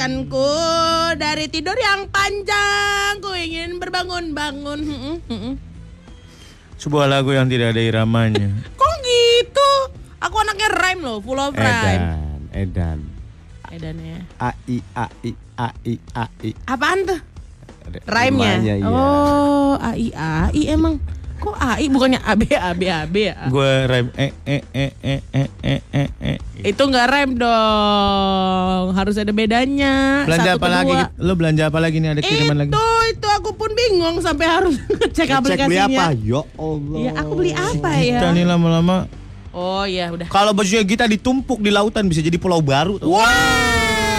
membangkitkanku dari tidur yang panjang. Ku ingin berbangun-bangun. Sebuah lagu yang tidak ada iramanya. Kok gitu? Aku anaknya rhyme loh, full of rhyme. Edan, Edan. Edan ya. A I A I A I A I. Apaan tuh? Rhyme-nya? iya. Oh, AI AI emang. Kok AI bukannya AB AB AB ya? Gue rem eh eh eh eh eh eh eh. eh. Itu nggak rem dong. Harus ada bedanya. Belanja Satu apa lagi? Lo belanja apa lagi nih ada kiriman itu, lagi? Itu itu aku pun bingung sampai harus cek aplikasinya. Cek beli apa? Ya Allah. Ya aku beli apa ya? Kita nih lama-lama Oh iya udah. Kalau bajunya kita ditumpuk di lautan bisa jadi pulau baru. Tuh. Wow.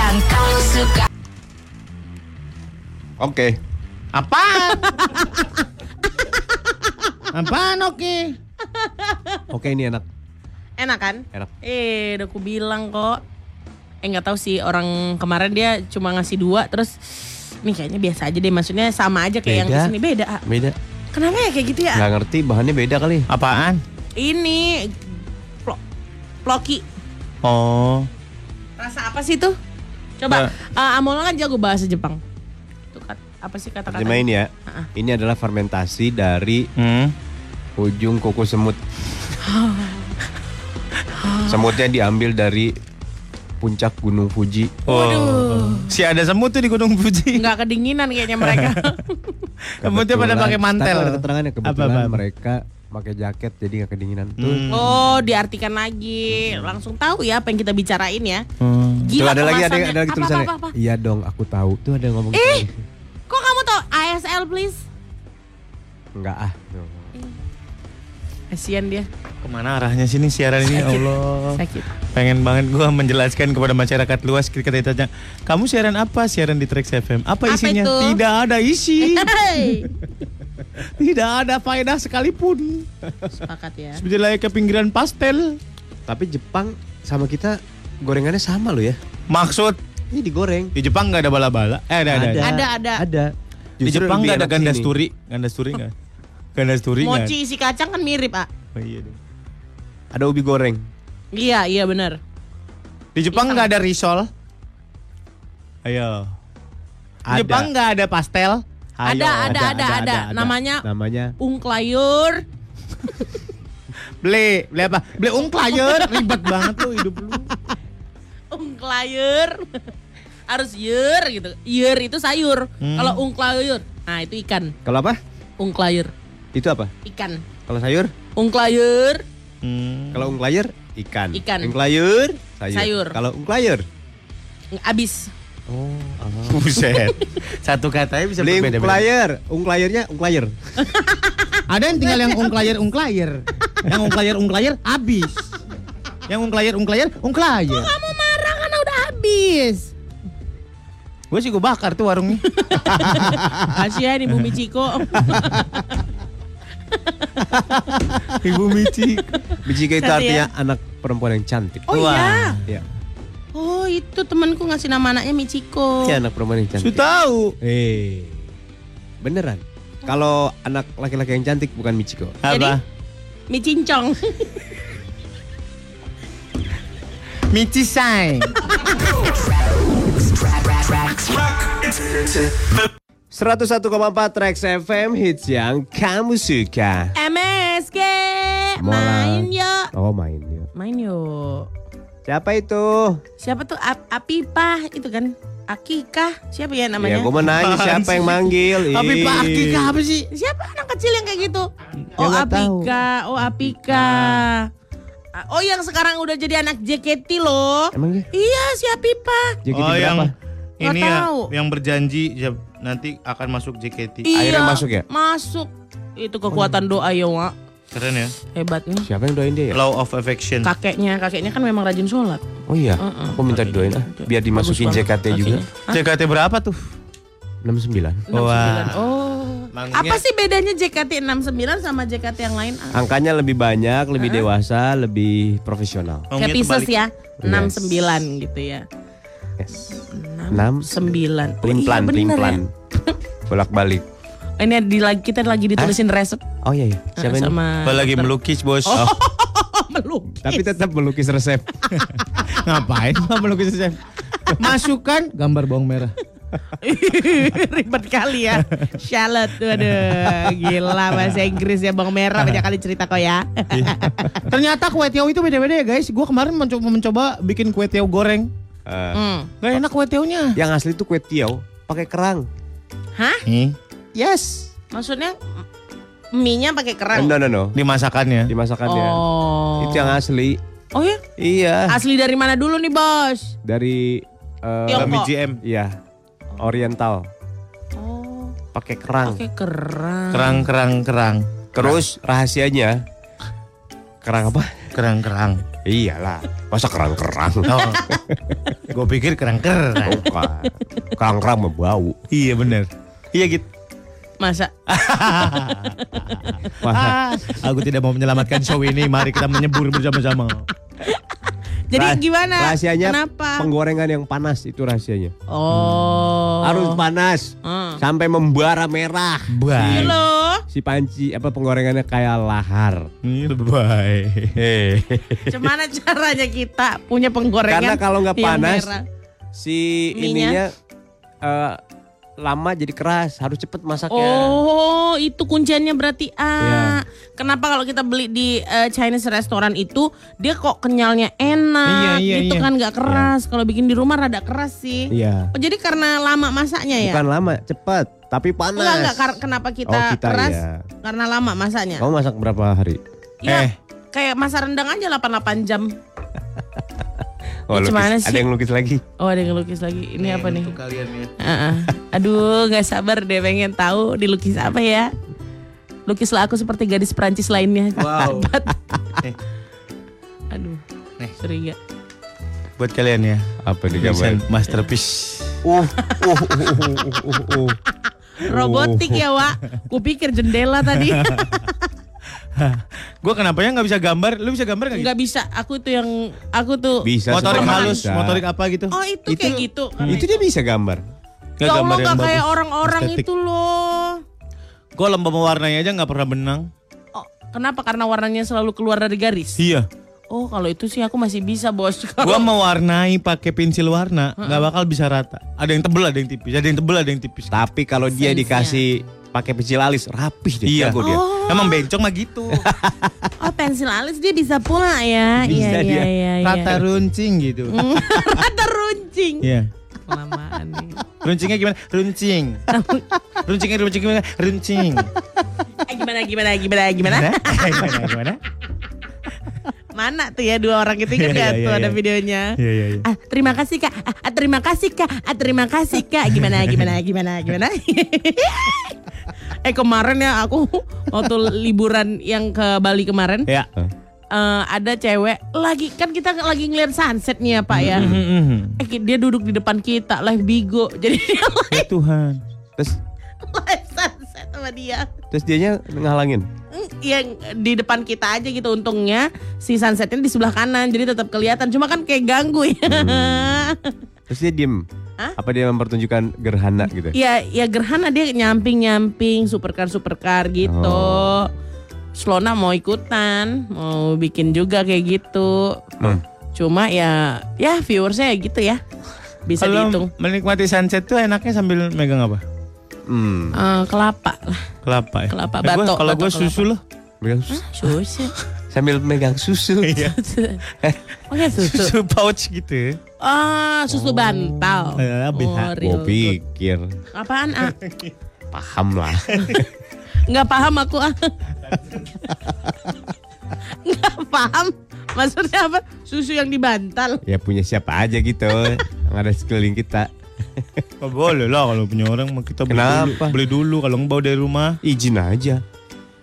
Yang kau suka. Oke. Apaan? Apaan oke? Oke ini enak. Enak kan? Enak. Eh, udah aku bilang kok. Eh nggak tahu sih orang kemarin dia cuma ngasih dua terus nih kayaknya biasa aja deh maksudnya sama aja kayak yang Beda. ke sini beda. ah. Beda. Kenapa ya kayak gitu ya? Nggak ngerti bahannya beda kali. Apaan? Ini plo, ploki. Oh. Rasa apa sih tuh? Coba, uh, Amola kan jago bahasa Jepang. Tuh apa sih kata-kata? Terjemahin ya. Ah. Ini adalah fermentasi dari Hmm. ujung kuku semut. Semutnya diambil dari puncak Gunung Fuji. Oh. Si ada semut tuh di Gunung Fuji. Nggak kedinginan kayaknya mereka. Semutnya pada pakai mantel. Keterangannya kebetulan Apa, apa, apa? mereka pakai jaket jadi nggak kedinginan. Tuh. Hmm. oh, diartikan lagi. Langsung tahu ya apa yang kita bicarain ya. Hmm. Tuh Gila ada lagi ada, ada lagi Apa, tulisannya. apa, apa, apa? Iya dong, aku tahu. Tuh ada yang ngomong Eh! gitu. Kok kamu tahu ASL please? Enggak ah. Tuh. Kasian dia. Ke mana arahnya sini siaran ini? Ya Allah. Sakit. Pengen banget gua menjelaskan kepada masyarakat luas ketika ditanya, "Kamu siaran apa? Siaran di Trax FM." Apa Apa isinya? itu? Tidak ada isi. Tidak ada faedah sekalipun. Sepakat ya. Seperti layaknya pinggiran pastel. Tapi Jepang sama kita gorengannya sama loh ya. Maksud Ini digoreng. di Jepang nggak ada bala-bala. Eh ada ada. ada. Ada, ada. Ada. Di Justru Jepang nggak ada ganda sturi. Ganda sturi nggak? Ganda sturi nggak? Mochi isi kacang kan mirip, ah. Oh, iya deh. Ada ubi goreng. Iya, iya benar. Di Jepang nggak ada risol. Ayo. Di Ada. Jepang nggak ada pastel. Ayo. Ada, ada, ada, ada. Namanya Namanya ungklayur. Beli, beli apa? Beli ungklayer. Ribet banget lu hidup lu. Ungklayur. Harus yur gitu. Yur itu sayur. Hmm. Kalau ungklayur, nah itu ikan. kalau apa? Ungklayur, Itu apa? ikan. Kalau sayur? Ungklayur, Hmm. Kalau ungklayer ikan. Ikan. Ungklayer sayur. Sayur. Kalau ungklayer abis. Oh, Buset. Satu katanya bisa Beli berbeda-beda. ungklayer, ungklayernya ungklayer. Ada yang tinggal yang ungklayer ungklayer. Yang ungklayer ungklayer habis. Yang ungklayer ungklayer ungklayer. Kamu marah karena udah habis. Gue sih gue bakar tuh warungnya. Kasihan Ibu Michiko. Ibu Mici. Bijika itu artinya anak perempuan yang cantik. Oh iya. Iya. Oh itu temanku ngasih nama anaknya Michiko. Iya anak perempuan yang cantik. Sudah tahu. Eh, beneran. Kalau anak laki-laki yang cantik bukan Michiko. Apa? Micincong. Mici say. 101,4 Trax FM hits yang kamu suka. MSG. Mola. Main yuk. Oh main yuk. Main yuk. Siapa itu? Siapa tuh Ap Apipah itu kan? Akikah? Siapa ya Ya namanya? gue mau nanya siapa yang manggil. Tapi. Pak Akika apa sih? Siapa anak kecil yang kayak gitu? Ya, Oh nggak tahu. Apika, oh Apika. Ah, Oh yang sekarang udah jadi anak JKT loh. Emang ya? Iya si Apipah. JKT oh yang berapa? Ini ya, tahu. yang berjanji ya, nanti akan masuk JKT. Iya. Akhirnya masuk ya? Masuk. Itu kekuatan doa ya, Wak. Keren ya. Hebat nih. Siapa yang doain dia ya? Law of affection. Kakeknya, kakeknya kan memang rajin sholat. Oh iya, Heeh. aku minta didoain ah, biar dimasukin JKT juga. JKT berapa tuh? 69. 69. Wah. Oh. Manggungnya- Apa sih bedanya JKT 69 sama JKT yang lain? Angkanya lebih banyak, lebih dewasa, lebih profesional. Ngomongnya Kayak Pisces terbalik. ya. 69 gitu ya. Yes. 69. 6 Oh, iya ya. Bolak-balik. Ini di lagi kita lagi ditulisin resep Oh iya iya. Siapa ini? sama Kalau lagi melukis bos. Oh, melukis. Tapi tetap melukis resep. Ngapain melukis resep? Masukkan gambar bawang merah. Ribet kali ya. Shallot. Waduh, gila bahasa Inggris ya Bang Merah banyak kali cerita kok ya. Ternyata kue tiaw itu beda-beda ya guys. Gua kemarin mencoba, mencoba bikin kue tiaw goreng. Eh, Hmm. Gak enak kue tiawnya. yang asli tuh kue tiaw pakai kerang. Hah? Nih, Yes. Maksudnya mie-nya pakai kerang? No no no. dimasakannya. Dimasakannya. Oh. Itu yang asli. Oh ya? Iya. Asli dari mana dulu nih, Bos? Dari eh, Tiongkok. Bami GM. Iya. Oriental. Oh, Pakai kerang. pakai kerang. Kerang, kerang, kerang. Terus rahasianya kerang apa? Kerang, kerang. Iyalah. Masa kerang-kerang? Oh. Gue pikir kerang, kerang. Bukan. Kerang-kerang membau. iya bener. Iya gitu. Masa? Wah, Ah, aku tidak mau menyelamatkan show ini. Mari kita menyebur bersama-sama. Jadi rah- gimana? Rahasianya Kenapa? penggorengan yang panas itu rahasianya. Oh. Harus panas Hmm. sampai membara merah. Iya Bye. loh. Si panci apa penggorengannya kayak lahar. Bye. Gimana caranya kita punya penggorengan? Karena kalau nggak yang panas, merah? Si ininya eh, lama jadi keras, harus cepet masaknya. Oh, itu kunciannya berarti Iya. ah. Kenapa kalau kita beli di eh, Chinese restoran itu dia kok kenyalnya enak, Iya, iya, gitu iya. kan nggak keras. Kalau bikin di rumah rada keras sih. Iya. Oh, jadi karena lama masaknya ya? Bukan lama, cepet, tapi panas. Enggak, enggak. Kar- kenapa kita, Oh, kita keras? iya. Karena lama masaknya. Kamu masak berapa hari? Ya, Eh. kayak masa rendang aja 88 jam. Oh, lukis. gimana sih? Ada yang lukis lagi. Oh, ada yang ngelukis lagi. Ini apa nih? Untuk kalian ya. Heeh. Aduh, nggak sabar deh pengen tahu dilukis apa ya. Lukislah aku seperti gadis Perancis lainnya. Wow. Hebat. Nih. Aduh. Nih. Curiga. Buat kalian ya. Apa nih gambar? masterpiece. Uh, uh, uh, uh, uh, uh, uh. Robotik ya, Wak. Kupikir jendela tadi. Gue kenapa ya nggak bisa gambar? Lu bisa gambar nggak? Nggak bisa. Aku tuh yang aku tuh Bisa. Motorik halus, bisa. motorik apa gitu? Oh, itu, Itu- kayak gitu. Itu dia bisa gambar. Nggak Ya Allah, gambar yang nggak kayak bagus. orang-orang itu loh. Gue lomba mewarnai aja nggak pernah benang. Oh, kenapa? Karena warnanya selalu keluar dari garis. Iya. Oh, kalau itu sih aku masih bisa, Bos. Gua mewarnai pakai pensil warna nggak bakal bisa rata. Ada yang tebel, ada yang tipis. Ada yang tebel, ada yang tipis. Tapi kalau dia Sense-nya. dikasih pakai pensil alis rapih dia. Iya. jago dia. Emang bencong mah gitu. Oh, pensil alis dia bisa pula ya. Bisa Iya, dia. iya, iya, iya. Rata runcing gitu. Rata runcing. Iya. Kelamaan nih. Runcingnya gimana? Runcing. Runcingnya runcing gimana? Runcing. Eh, gimana, gimana, gimana, gimana? Gimana? Gimana? Mana tuh ya dua orang itu kan Iya, ya iya, tuh iya. ada videonya. Iya iya iya. Ah, terima kasih kak. Ah, ah, terima kasih kak. Ah, terima kasih kak. Gimana, gimana, gimana, gimana? Eh kemarin ya aku waktu liburan yang ke Bali kemarin Ya. eh, ada cewek lagi kan kita lagi ngeliat sunset nih ya pak ya. Mhm. Eh dia duduk di depan kita live bigo jadi dia Ya Tuhan. Terus live sunset sama dia. terus dianya ngalangin. Mm, Yang di depan kita aja gitu untungnya si sunsetnya di sebelah kanan jadi tetap kelihatan cuma kan kayak ganggu ya. Terus dia diem. Hah? Apa dia mempertunjukkan gerhana gitu? Ya, ya gerhana dia nyamping-nyamping supercar supercar gitu. Oh. Slona mau ikutan, mau bikin juga kayak gitu. Hmm. Cuma ya, ya viewersnya ya gitu ya, bisa Kalau dihitung. menikmati sunset tuh enaknya sambil megang apa? Hmm. Eh, kelapa lah, Kelapa ya. Kelapa, Eh, batok, Kalau gue kelapa. susu loh. Megang susu. susu. Sambil megang susu. Iya. oh ya susu. Susu pouch gitu. Ah, susu bantal. Eh, bisa. Oh, real Gue good. pikir. Apaan ah? Paham lah. Nggak paham aku ah. Nggak paham. Maksudnya apa? Susu yang dibantal. ya punya siapa aja gitu. yang ada sekeliling kita. Oh, boleh lah kalau punya orang mah kita beli Kenapa? dulu. Beli dulu kalau ngebawa dari rumah. Izin aja.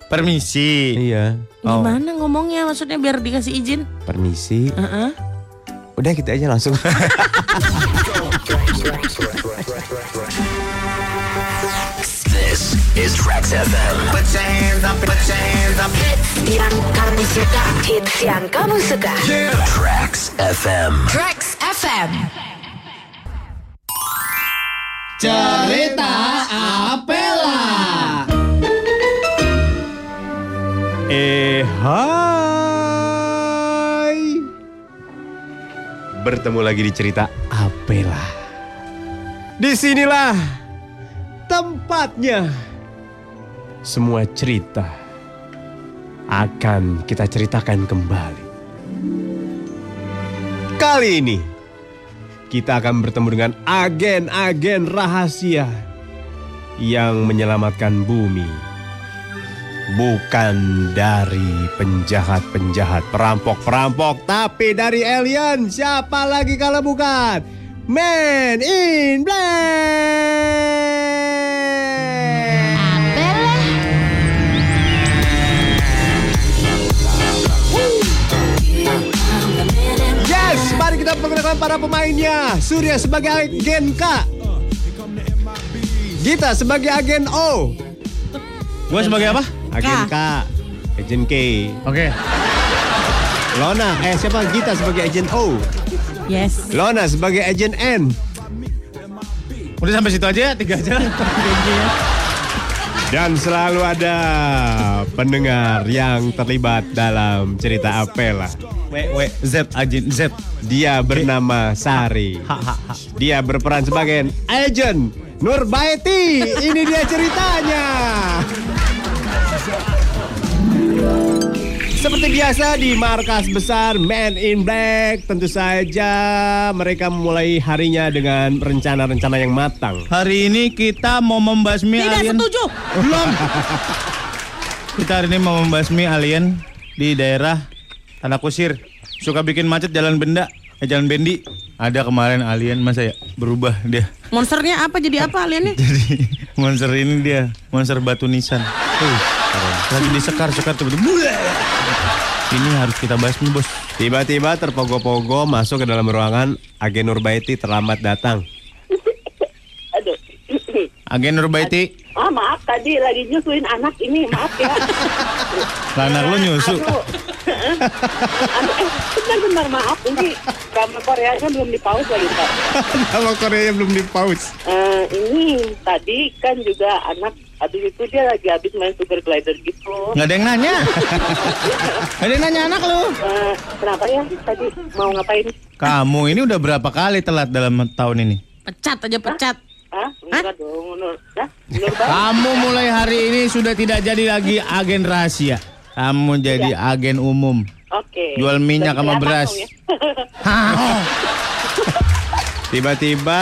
Permisi. Iya. Oh. Gimana ngomongnya? Maksudnya biar dikasih izin? Permisi. Heeh. Udah kita aja langsung. This is FM. Hits yang kamu suka, hits FM. FM. Cerita Apela. Eh, hai. Bertemu lagi di cerita Apela. Di sinilah tempatnya. Semua cerita akan kita ceritakan kembali. Kali ini kita akan bertemu dengan agen-agen rahasia yang menyelamatkan bumi. Bukan dari penjahat-penjahat, perampok-perampok, tapi dari alien. Siapa lagi kalau bukan? Man in Black! Apalah. Yes, mari kita perkenalkan para pemainnya. Surya sebagai agen K. Gita sebagai agen O. Gue sebagai apa? Agen K. Agen K. Oke. Lona, eh siapa? Gita sebagai agen O. Yes. Lona sebagai agen N. Udah sampai situ aja ya, tiga aja. Dan selalu ada pendengar yang terlibat dalam cerita Apela. W W Z Ajin Z. Dia bernama Sari. Dia berperan sebagai agent Nurbaiti. Ini dia ceritanya. Seperti biasa di markas besar Man in Black, tentu saja mereka memulai harinya dengan rencana-rencana yang matang. Hari ini kita mau membasmi Tidak alien. setuju. Belum. kita hari ini mau membasmi alien di daerah Tanah Kusir. Suka bikin macet jalan benda, eh jalan bendi. Ada kemarin alien masa ya berubah dia. Monsternya apa jadi apa aliennya? Jadi monster ini dia, monster batu nisan. Uh, lagi disekar sekar tuh Ini harus kita basmi bos. Tiba-tiba terpogo-pogo masuk ke dalam ruangan, agen Nurbaiti terlambat datang. Aduh. Agen Nurbaiti, Ah maaf tadi lagi nyusuin anak ini maaf ya. anak lu nyusu. Aduh. Aduh, eh, benar-benar maaf ini drama Koreanya belum dipaus lagi Pak. Kalau Korea belum di pause. Eh, ini tadi kan juga anak habis itu dia lagi habis main sugar glider gitu. Nggak ada yang nanya. Nggak ada yang nanya anak lu. Eh, kenapa ya tadi mau ngapain? Kamu ini udah berapa kali telat dalam tahun ini? Pecat aja pecat. Hah? Enggak dong, Nur. Hah? Nur? Kamu mulai hari ini sudah tidak jadi lagi agen rahasia. Kamu jadi agen umum. Oke. Jual minyak Udah sama beras. ya. Hah. Tiba-tiba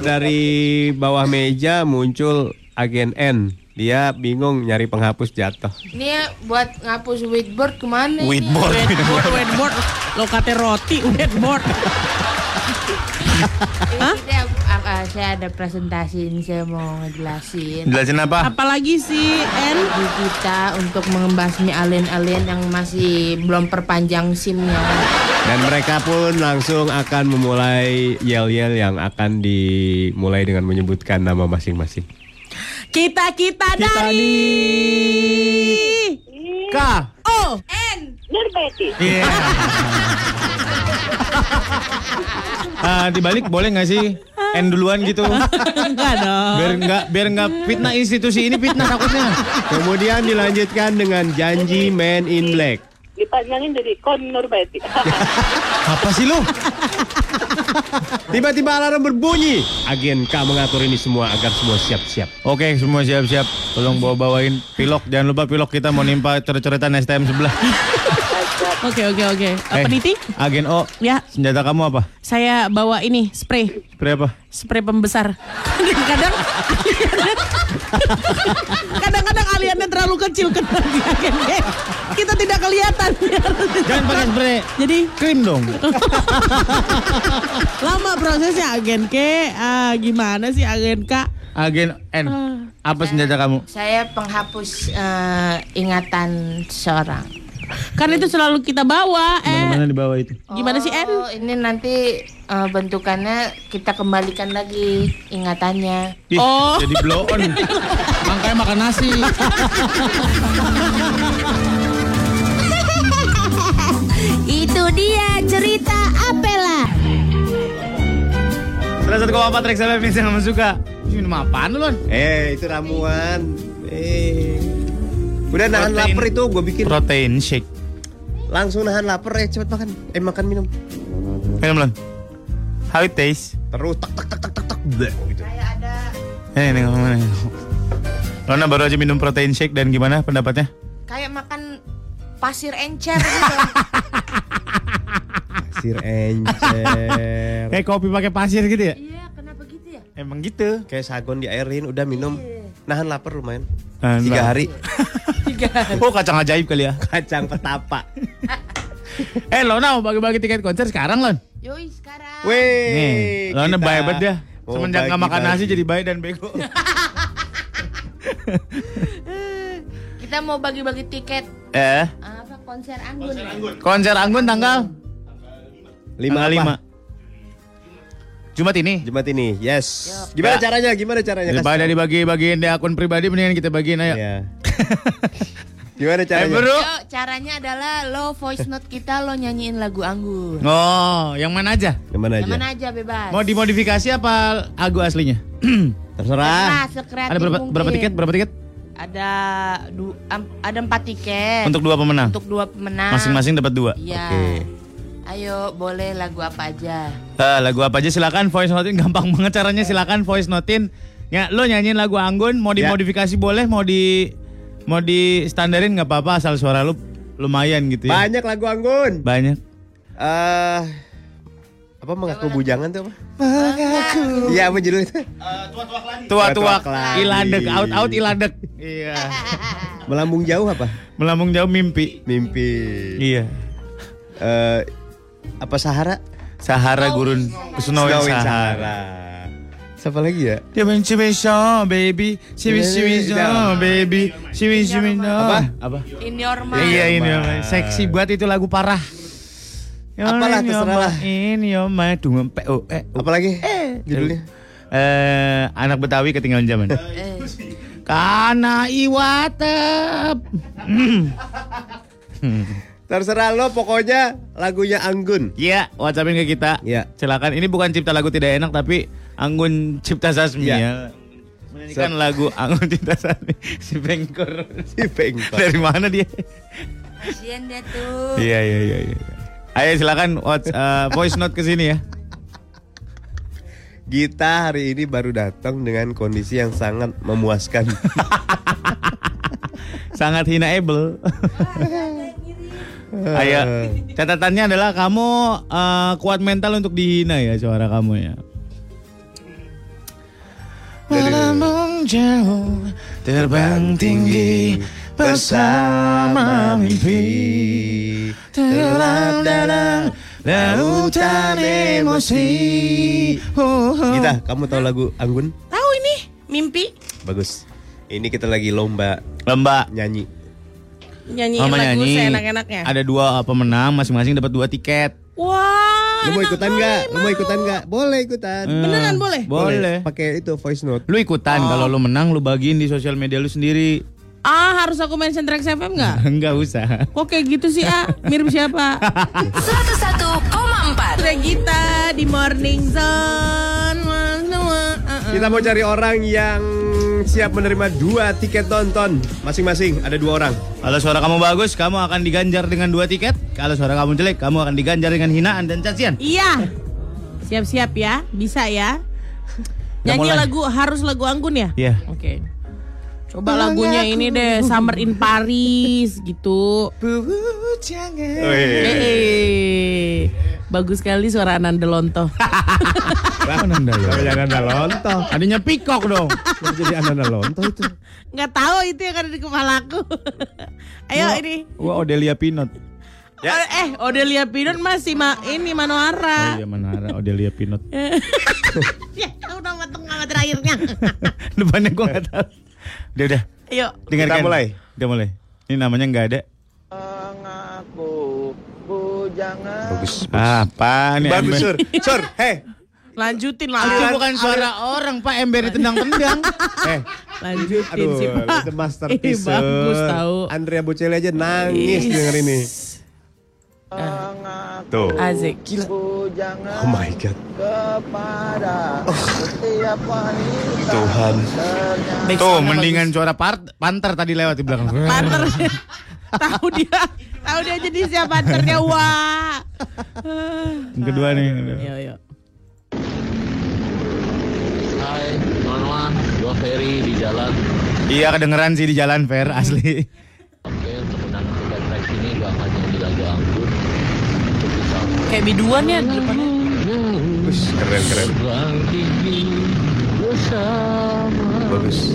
dari bawah meja muncul agen N. Dia bingung nyari penghapus jatuh. Ini ya buat ngapus whiteboard ke mana ini? Whiteboard. Whiteboard, whiteboard. Lo kate roti, whiteboard. Ini kita, ah, ah, saya ada presentasi ini saya mau ngejelasin. Jelasin apa? Apalagi si N. Di kita untuk membasmi alien-alien yang masih belum perpanjang SIM-nya. Dan mereka pun langsung akan memulai yel-yel yang akan dimulai dengan menyebutkan nama masing-masing. Kita kita dari. K. Oh. Nur Betty. Iya. Ah, dibalik boleh nggak sih? N duluan gitu. Enggak dong. Biar nggak biar nggak fitnah institusi ini fitnah takutnya. Kemudian dilanjutkan dengan janji Man in Black. Dipanjangin jadi Kon Betty. Apa sih lu? Tiba-tiba alarm berbunyi. Agen K mengatur ini semua agar semua siap-siap. Oke, semua siap-siap. Tolong bawa-bawain pilok. Jangan lupa pilok kita mau nimpa coret-coretan STM sebelah. Oke oke oke. Eh, Apa Niti? Agen O, Ya, senjata kamu apa? saya bawa ini spray, Spray apa? spray pembesar. Kadang kadang-kadang aliennya terlalu kecil kena di agen G. Kita tidak kelihatan. Jangan pakai spray. Jadi Krim dong. lama prosesnya agen K. Ah, gimana sih agen K? Agen N. Apa senjata kamu? Saya penghapus eh, ingatan seorang. Kan itu selalu kita bawa. Eh, Mana di bawah itu? gimana sih N? Oh, ini nanti eh, bentukannya kita kembalikan lagi ingatannya. Ih, Oh. jadi blow on. Makanya makan nasi. Itu dia cerita Apela. Salah satu empat Rex FM yang suka. Ini minum apaan lu, Lon? Eh, itu ramuan. Eh. Udah nahan Protein. lapar itu gue bikin. Protein shake. Langsung nahan lapar eh cepet makan. Eh makan minum. Minum, Lon. How it taste? Terus tak tak tak tak tak tak bleh, gitu. Eh, ini ngomong. Lona baru aja minum protein shake dan gimana pendapatnya? Kayak makan pasir encer gitu. Pasir encer. Kayak kopi pakai pasir gitu ya? Iya, kenapa gitu ya? Emang gitu. Kayak sagon diairin, udah minum. Nahan lapar lumayan. Nahan Tiga lapar. hari. Oh kacang ajaib kali ya. Kacang petapa. Eh Lona mau bagi-bagi tiket konser sekarang Lon. Yoi sekarang. Weh. Nih, Lona kita baik banget dia. mau Semenjak nggak makan nasi jadi baik dan bego. Kita mau bagi-bagi tiket eh, apa konser Anggun. ya? konser Anggun tanggal Lima tanggal apa? 5. Jumat ini. Jumat ini, yes. Gimana Ya. caranya? Gimana caranya? Daripada dibagi-bagiin di akun pribadi mendingan kita bagiin ayo. Iya. Gimana Eh, caranya? bro. Yuk, caranya adalah lo voice note kita lo nyanyiin lagu Anggun. Oh, yang mana aja? Yang aja? mana aja bebas. Mau dimodifikasi apa lagu aslinya? Terserah. Sekreatif Ada berapa, mungkin. berapa tiket? Berapa tiket? Ada du, am- ada empat tiket Untuk dua pemenang. untuk dua pemenang. Masing-masing dapat dua. Iya. Oke. Ayo, boleh lagu apa aja. Eh, lagu apa aja silakan voice notein gampang banget caranya silakan voice notein. Ya, lo nyanyiin lagu Anggun mau Ya. dimodifikasi boleh, mau di mau di standarin nggak apa-apa asal suara lu lumayan gitu ya. Banyak lagu Anggun. Banyak. Eh apa mengaku bujangan tuh apa? Iya apa judulnya? Tua-tua Tua-tua keladi. iladek out out iladek. Iya. Melambung jauh apa? Melambung jauh mimpi. Mimpi. Iya. Eh apa Sahara? Sahara gurun Snowing Snowing Sahara. Siapa lagi ya? Dia mencium so baby, cium cium so baby, cium cium so. Apa? Apa? In your mind. Iya ini seksi banget itu lagu parah. Apalah, terserah lah. Ini yo mah dua p o e. Apa lagi? Judulnya? Eh anak Betawi ketinggalan zaman. Eh, Karena iwatep. Terserah lo pokoknya lagunya Anggun. Iya, WhatsAppin ke kita. Iya. Silakan. Ini bukan cipta lagu tidak enak tapi Anggun Cipta Sasmi Iya. ya. Menyanyikan lagu Anggun Cipta Sasmi si Bengkor. Si Bengkok. Dari mana dia? kasihan dia tuh. Iya iya iya. iya. Ayo silakan whats- eh, voice note ke sini ya. Gita hari ini baru datang dengan kondisi yang sangat memuaskan. Sangat hinaable. Ayo, catatannya adalah kamu eh, kuat mental untuk dihina ya suara kamu ya. Melambung jauh, terbang tinggi bersama mimpi. Tenggelam dalam lautan emosi. Gita, kamu tahu lagu Anggun? Tahu ini mimpi Bagus. Ini kita lagi lomba Lomba nyanyi. Nyanyiin Mama lagu nyanyi. seenak-enaknya. Ada dua pemenang, masing-masing dapat dua tiket. Wah. Lu mau ikutan nggak? Lu mau mau. ikutan nggak? Boleh ikutan. Beneran boleh? Boleh. Pakai itu voice note. Lu ikutan kalau lu menang lu bagiin di sosial media lu sendiri. Ah, harus aku mention Trax FM nggak? Enggak usah. Kok kayak gitu sih, Ah? Mirip siapa? 101,4 Regita di Morning Zone. Uh-uh. Kita mau cari orang yang siap menerima dua tiket nonton masing-masing. Ada dua orang. Kalau suara kamu bagus, kamu akan diganjar dengan dua tiket. Kalau suara kamu jelek, kamu akan diganjar dengan hinaan dan cacian. Iya. Siap-siap ya, bisa ya. Nyanyi lagu harus lagu Anggun ya? Iya. Oke. Coba lagunya ini deh, Summer in Paris gitu. Eh, bagus sekali suara Ananda Lonto. Jangan ada lonto. Adanya pikok dong. Jadi anak lonto itu? Nggak tahu itu yang ada di kepalaku. Ayo ini. Wah, Odelia Pinot. Oh, eh, Odelia Pinot masih ma ini Oh Manohara. iya Manara, Odelia Pinot. ya, tahu nama tengah terakhirnya. Depannya gua nggak tahu. Udah udah, Ayo. dengarkan. Kita mulai. Udah mulai. Ini namanya nggak ada. Bagus. Apa nih? Bagus sur. Sur, hei. Lanjutin Itu lah. bukan suara orang, Pak. Ember ditendang-tendang. Eh, Lanjutin aduh, sih, Pak. itu masterpiece. Ih, bagus tahu. Andrea Bocelli aja nangis denger ini. Tuh. Azik. Oh my god. Tuhan. Tuh, mendingan suara part, panter tadi lewat di belakang. bagus. Panter. tahu dia. Tahu dia jadi siapa panternya. Wah. Yang kedua nih. Yo yo. Hai, teman-teman. Gua Ferry di jalan. Iya kedengeran sih di jalan fair asli. Oke, untuk menang tiga track ini gua akan nyanyi lagu anggur. Kayak biduan ya di depannya. Wih, keren keren. Bagus.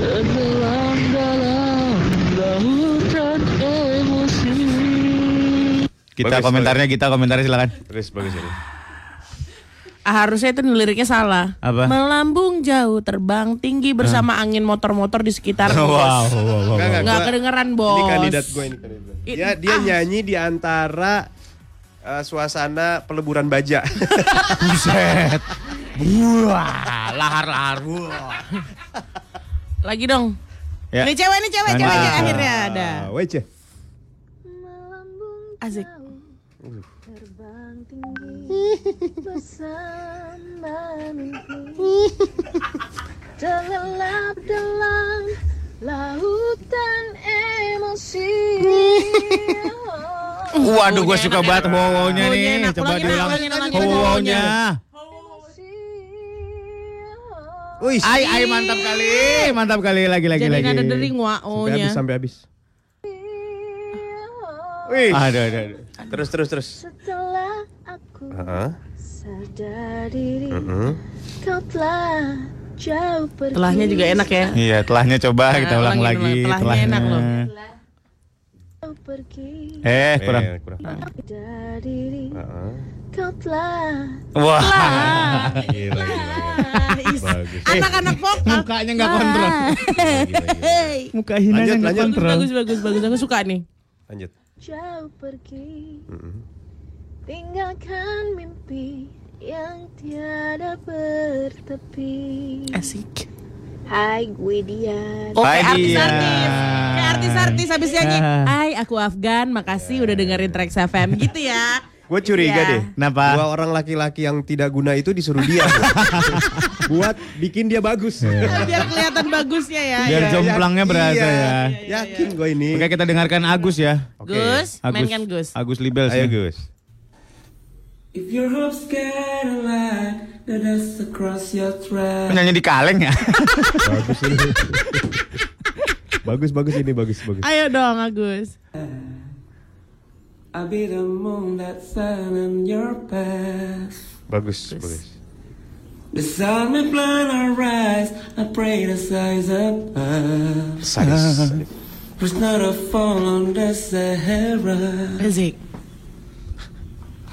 Tenggelam dalam lautan emosi. Kita Bagus, komentarnya kita komentarnya silakan. Bagus bagus ini. Ah, harusnya itu liriknya salah. Apa? Melambung jauh, terbang tinggi bersama angin motor-motor di sekitar. Wow, wow, wow, wow. Enggak, Nggak gua- kedengeran, bos. Ini kandidat gue ini kandidat. It- Dia dia ah. nyanyi di antara eh, suasana peleburan baja. Buset. Wah, lahar-lahar. Wah. Lagi dong. Ya. Ini cewek, ini cewek, cewek Mantap. akhirnya ada. Wece. Asik. bersama mimpi Tenggelam dalam lautan emosi Waduh, gue suka banget Wow-nya nih. Coba diulang. wow-nya. Wih, Ay, ay mantap kali, mantap kali lagi lagi Jadi lagi. ada dering wa sampai habis sampai habis. Wih. Aduh, aduh, aduh. Terus terus terus. Setelah aku Heeh. sadar diri Heeh. Kau telah jauh pergi Telahnya juga enak ya. Iya, telahnya coba Nah, kita ulang lagi. dulu. Telahnya enak loh. Jauh pergi Eh, kurang. Eh, kurang. Diri Heeh. Kau telah Wah. Gila, gila, gila. Is- Bagus. Anak-anak vokal. Mukanya nggak kontrol. Muka hinanya Lanjut, nggak lanjut. kontrol. Bagus, bagus, bagus. Aku suka nih. Lanjut. jauh pergi Mm-mm. Tinggalkan mimpi yang tiada bertepi Asik. Hai gue dia Oh, Hai, kayak dia. artis-artis. Kayak artis-artis habis nyanyi. Ah. Hai, aku Afgan. Makasih udah dengerin Trax FM gitu ya. Gue curiga Iya. deh. Kenapa? Dua orang laki-laki yang tidak guna itu disuruh dia. Buat bikin dia bagus. Biar kelihatan bagusnya ya. Biar ya. jomplangnya berasa Iya. ya. Yakin gue ini. Oke, kita dengarkan Agus ya. Oke. Gus, Agus. mainkan Gus. Agus Libel Ayo sih. Gus. If your hopes get a light, the dust across your track. Penyanyi di kaleng ya. Bagus ini. bagus bagus ini bagus bagus. Ayo dong Agus. I'll be the moon that's sun in your path. Bagus bagus. The sun may blind our eyes. I pray the skies above. Sadis. There's not a fall on the Sahara.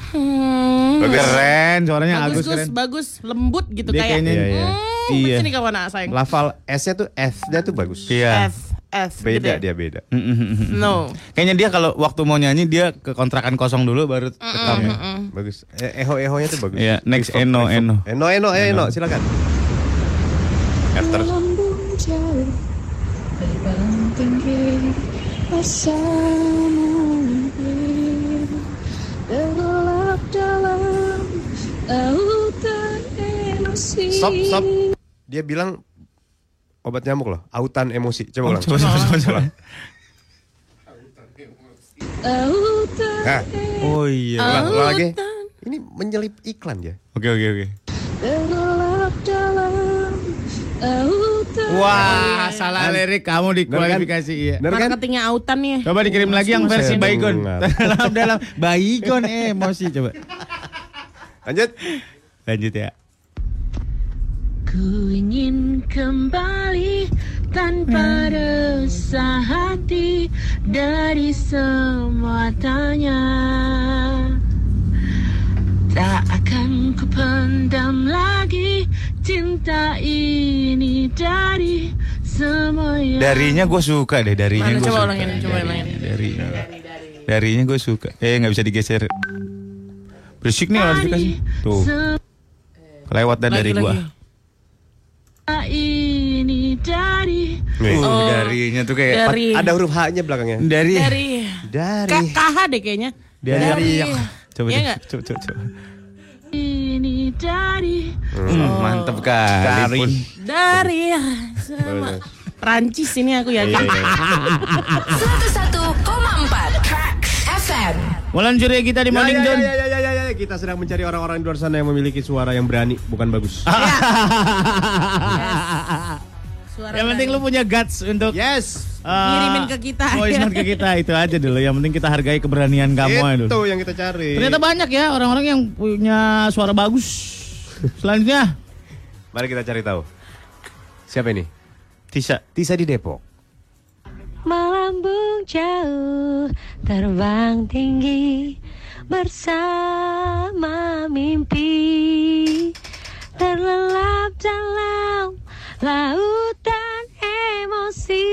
Hmm. Keren, suaranya Bagus, Agus Gus, keren. bagus, lembut gitu Dia kayak. kayaknya- Iya, iya. Hmm, Iya. Sini kawan nak sayang. Lafal S-nya tuh F-nya tuh bagus. Iya. F, F. Beda ya? dia beda. No. Kayaknya dia kalau waktu mau nyanyi dia ke kontrakan kosong dulu baru rekam ya. Bagus. Eh, Eho Ehonya tuh bagus. Iya, next Eno. Eno. Eno Eno ayo Eno silakan. Dalam emosi Stop stop. Dia bilang obat nyamuk loh, autan emosi. Coba ulang. Coba, coba, coba, coba. Nah, Oh iya. ulang, ulang lagi. Ini menyelip iklan dia. Oke, oke, oke. Tergelap dalam Lautan Wah, salah lirik kamu dikualifikasi iya. Bener kan? Marketingnya autan nih. Coba dikirim lagi yang versi Baygon. bunga. dalam dalam Baygon emosi coba. Lanjut. Lanjut ya. Ku ingin kembali tanpa rasa hati dari semua tanya Tak akan ku pendam lagi cinta ini dari semua yang Darinya gue suka deh, darinya Mana gue coba suka. ulangin, coba ulangin. Darinya. Darinya gue suka. Eh nggak bisa digeser. Berisik nih harus dikasih. Tuh, kelewat dah dari semua ini dari Nih. Oh, darinya tuh kayak Dari Ada huruf H-nya belakangnya. dari dari Dari. K- KH deh kayaknya. dari coba Iya coba, nggak? coba coba coba. ini dari Hmm, mantep kali Dari. pun. Dari sama Prancis ini aku ya. Iya, iya. 101,4 Tracks FM. Mulan juri kita di Ya, Morning ya, Zone. ya, ya, ya, ya, ya. Kita sedang mencari orang-orang di luar sana yang memiliki suara yang berani, bukan bagus. Suara Yang penting lu punya guts untuk Yes. uh, Ngirimin ke kita. Voice note ke kita itu aja dulu. Yang penting kita hargai keberanian kamu Itu dulu. yang kita cari. Ternyata banyak ya orang-orang yang punya suara bagus. Selanjutnya Mari kita cari tahu. Siapa ini? Tisa. Tisa di Depok. Melambung jauh, terbang tinggi bersama mimpi terlelap dalam lautan emosi.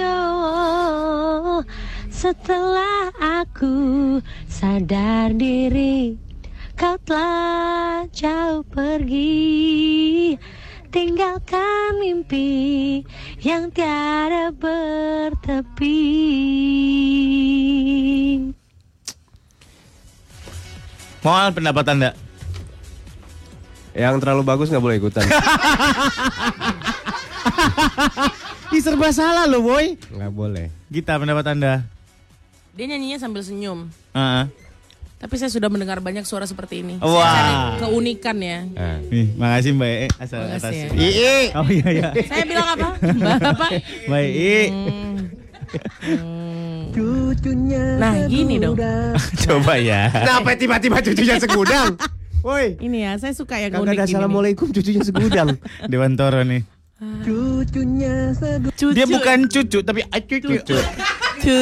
Oh, setelah aku sadar diri, kau telah jauh pergi. Tinggalkan mimpi yang tiada bertepi. Mohon pendapat Anda. Yang terlalu bagus nggak boleh ikutan. Ih serba salah loh boy. Nggak boleh. Gita pendapat Anda. Dia nyanyinya sambil senyum. Heeh. Tapi saya sudah mendengar banyak suara seperti ini. Wah. Cari keunikan ya. Nih, makasih Mbak E asal Makasih atas. ya. Ii. Oh iya iya. Saya bilang apa? Mbak apa? Mbak I. Nah gini dong. Coba ya. Kenapa tiba-tiba cucunya segudang? Woi. Ini ya, saya suka yang Kagak unik ada nih. assalamualaikum cucunya segudang. Dewan Toro nih. Cucunya segudang. Cucu. Dia bukan cucu tapi cucu. Cucu.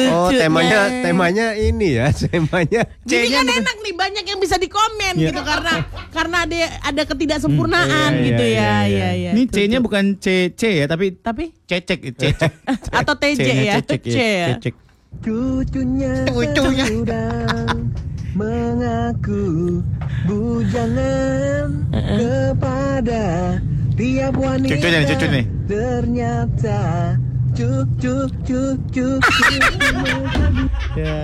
Oh temanya temanya ini ya temanya. Jadi C-nya kan bukan- enak nih banyak yang bisa dikomen Iya. gitu karena karena ada ada ketidaksempurnaan Iya, gitu iya, ya, iya, ya ya. Ini C-nya bukan C C ya tapi tapi cecek cecek. atau TJ ya, Cecek ya. Cecek. Cucunya Cucunya. mengaku bujangan kepada tiap wanita. Cucunya nih, cucu nih. Ternyata cuk cuk cuk cuk. Ya,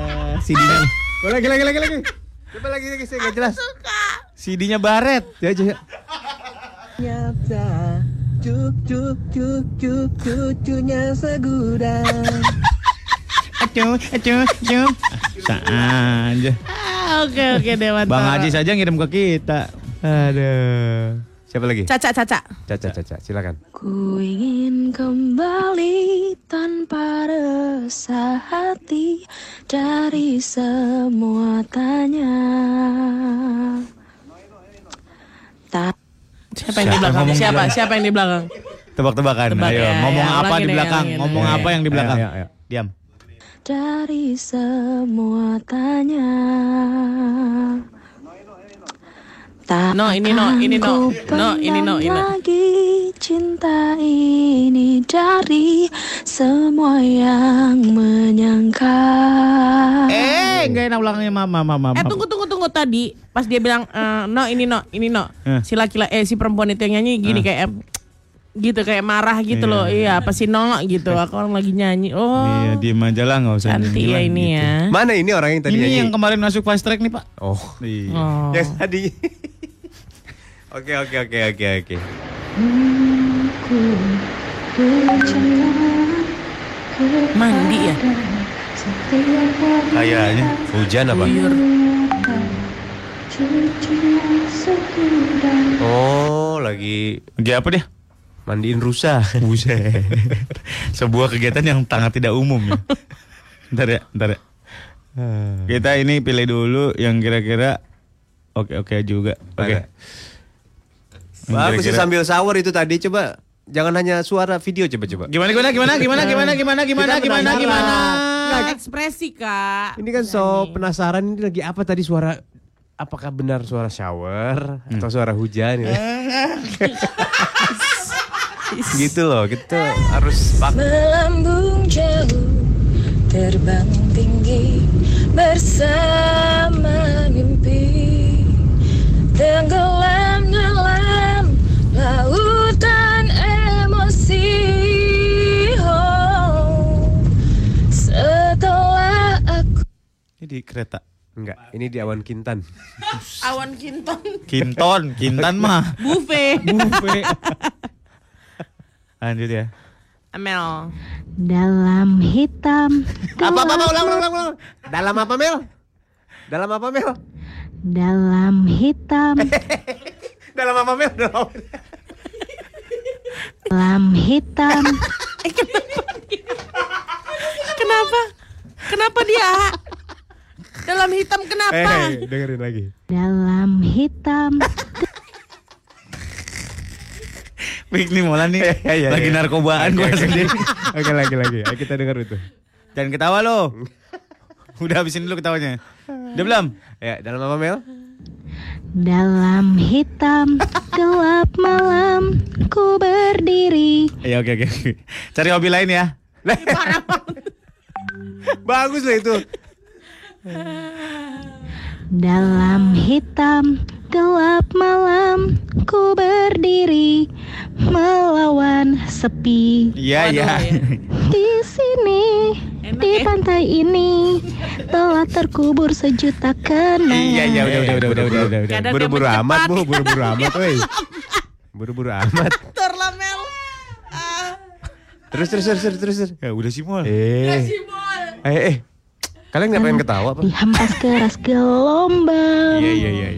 CD-nya Oh, lagi lagi lagi lagi. Coba lagi lagi saya nggak jelas. CD-nya baret. Ya aja. Ternyata cuk cuk cuk cuk cucunya segudang. Acuh, acuh, acuh. Bisa aja. Ah, Oke oke Dewan Bang. Haji saja ngirim ke kita. Aduh. Siapa lagi? Caca Caca. Caca Caca, silakan. Ku ingin kembali tanpa resah hati dari semua tanya. Tak Siapa yang di belakang? Siapa? Siapa yang di belakang? Tebak-tebakan. Tebak Ayo, ya, ngomong ya, apa ulangin di ya, belakang? ulangin. Ngomong Ya, apa ya, yang di ya, belakang? ya, ya. Diam. Dari semua tanya. Tak No, ini no, ini no. No, ini no, ini lagi cinta ini dari semua yang menyangka. Eh, enggak enak ulangnya mama, mama. Eh tunggu tunggu tunggu tadi pas dia bilang eh, no ini no ini no Eh. si laki eh si perempuan itu yang nyanyi gini kayak em, gitu kayak marah gitu Iya. loh iya apa sih no gitu aku orang lagi nyanyi oh Iya, diem aja lah, nggak usah cantik ya ini gitu. ya Mana ini orang yang tadi Ini nyanyi? yang kemarin masuk fast track nih, Pak. Oh. Iya. oh. Yang tadi. Oke oke oke oke oke. mandi ya Kayaknya. Hujan apa? Buyur. Oh, lagi Lagi apa dia? Mandiin rusa. Buset. Sebuah kegiatan yang sangat tidak umum ya. Ntar ya, ntar ya. Kita ini pilih dulu yang kira-kira oke-oke juga. Oke. Yang Bagus sih sambil shower itu tadi coba jangan hanya suara video coba coba. Gimana gimana gimana gimana gimana gimana gimana gimana gimana? ekspresi kak Ini kan so penasaran ini lagi apa tadi suara apakah benar suara shower atau suara hujan ya? gitu loh, kita harus pakai. Melambung jauh, terbang tinggi bersama mimpi. Tenggelam dalam lautan emosi. Oh, setelah aku Ini di kereta. Enggak, ini di awan kintan. awan kinton Kinton, Kintan mah. buffet Buffet. Lanjut ya. Amel dalam hitam. Apa apa, apa ulang ulang ulang. ulang. Dalam apa Mel? Dalam apa Mel? dalam hitam Dalam apa Mel? Dalam dalam hitam Kenapa? Kenapa dia? Dalam hitam kenapa? Eh, dengerin lagi. dalam hitam Pik nih Molan nih Iya, iya, lagi iya. narkobaan gue sendiri. Oke lagi lagi. Ayo kita dengar itu. Jangan ketawa lo. Udah habisin dulu ketawanya. Udah belum? Ya, dalam apa Mel? dalam hitam gelap malam ku berdiri Iya oke oke. Cari hobi lain ya. Bagus loh itu. dalam hitam gelap malam ku berdiri melawan sepi Iya iya. di sini di pantai ini telah terkubur sejuta kenangan Iya iya udah udah udah udah udah udah. Buru-buru amat, Bu. Buru-buru amat, woi. Buru-buru amat. Tur lah Mel. Ah, Terus terus terus terus terus. Ya udah sih Mol. Eh. Simol. Eh eh. Kalian nggak pengen ketawa apa? dihempas keras gelombang Iya iya iya.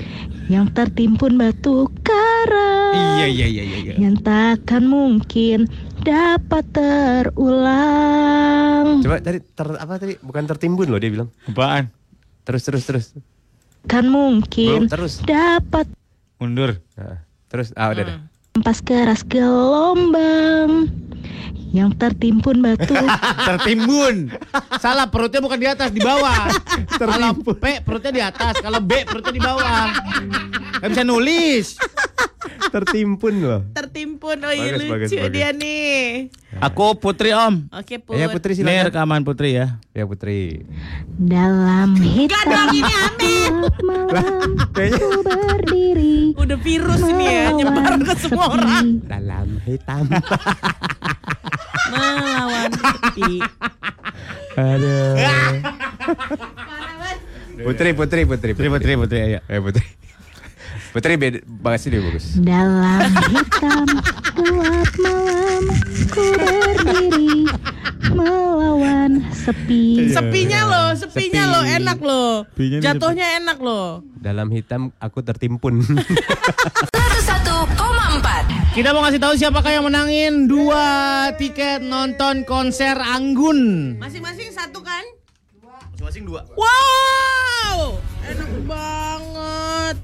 Yang tertimbun batu karang Iya iya iya iya. iya. yang takkan mungkin dapat terulang Coba tadi ter, apa tadi? Bukan tertimbun loh dia bilang. Apaan? Terus terus terus. kan mungkin Belum, terus. dapat Mundur. Nah, terus ah udah deh. hempas keras gelombang yang tertimbun batu Tertimbun. Salah perutnya bukan di atas, di bawah. Kalau P perutnya di atas, kalau B perutnya di bawah. Gak bisa nulis. Tertimpun loh. Tertimpun. Oh iya Bagus, bagus, lucu bagus. dia nih. Aku Putri Om. Oke Put. Ya Putri Ini silakan. rekaman Putri ya. Ya Putri. dalam hitam dong, ini malam Kayaknya ku berdiri Udah virus ini ya nyebar ke semua orang. dalam hitam. Melawan sepi. Aduh. Putri, Putri, Putri, Putri Putri Putri ayo. Eh Putri. Putri beda, bahasa dia bagus. dalam hitam gelap malam ku berdiri melawan sepi Sepinya loh, sepinya Sepi. loh, enak nih Jatuhnya enak loh. Dalam hitam aku tertimpun. 101,4 Kita mau ngasih tahu siapakah yang menangin dua tiket nonton konser Anggun. Masing-masing satu kan? Masing-masing dua. Wow, enak banget.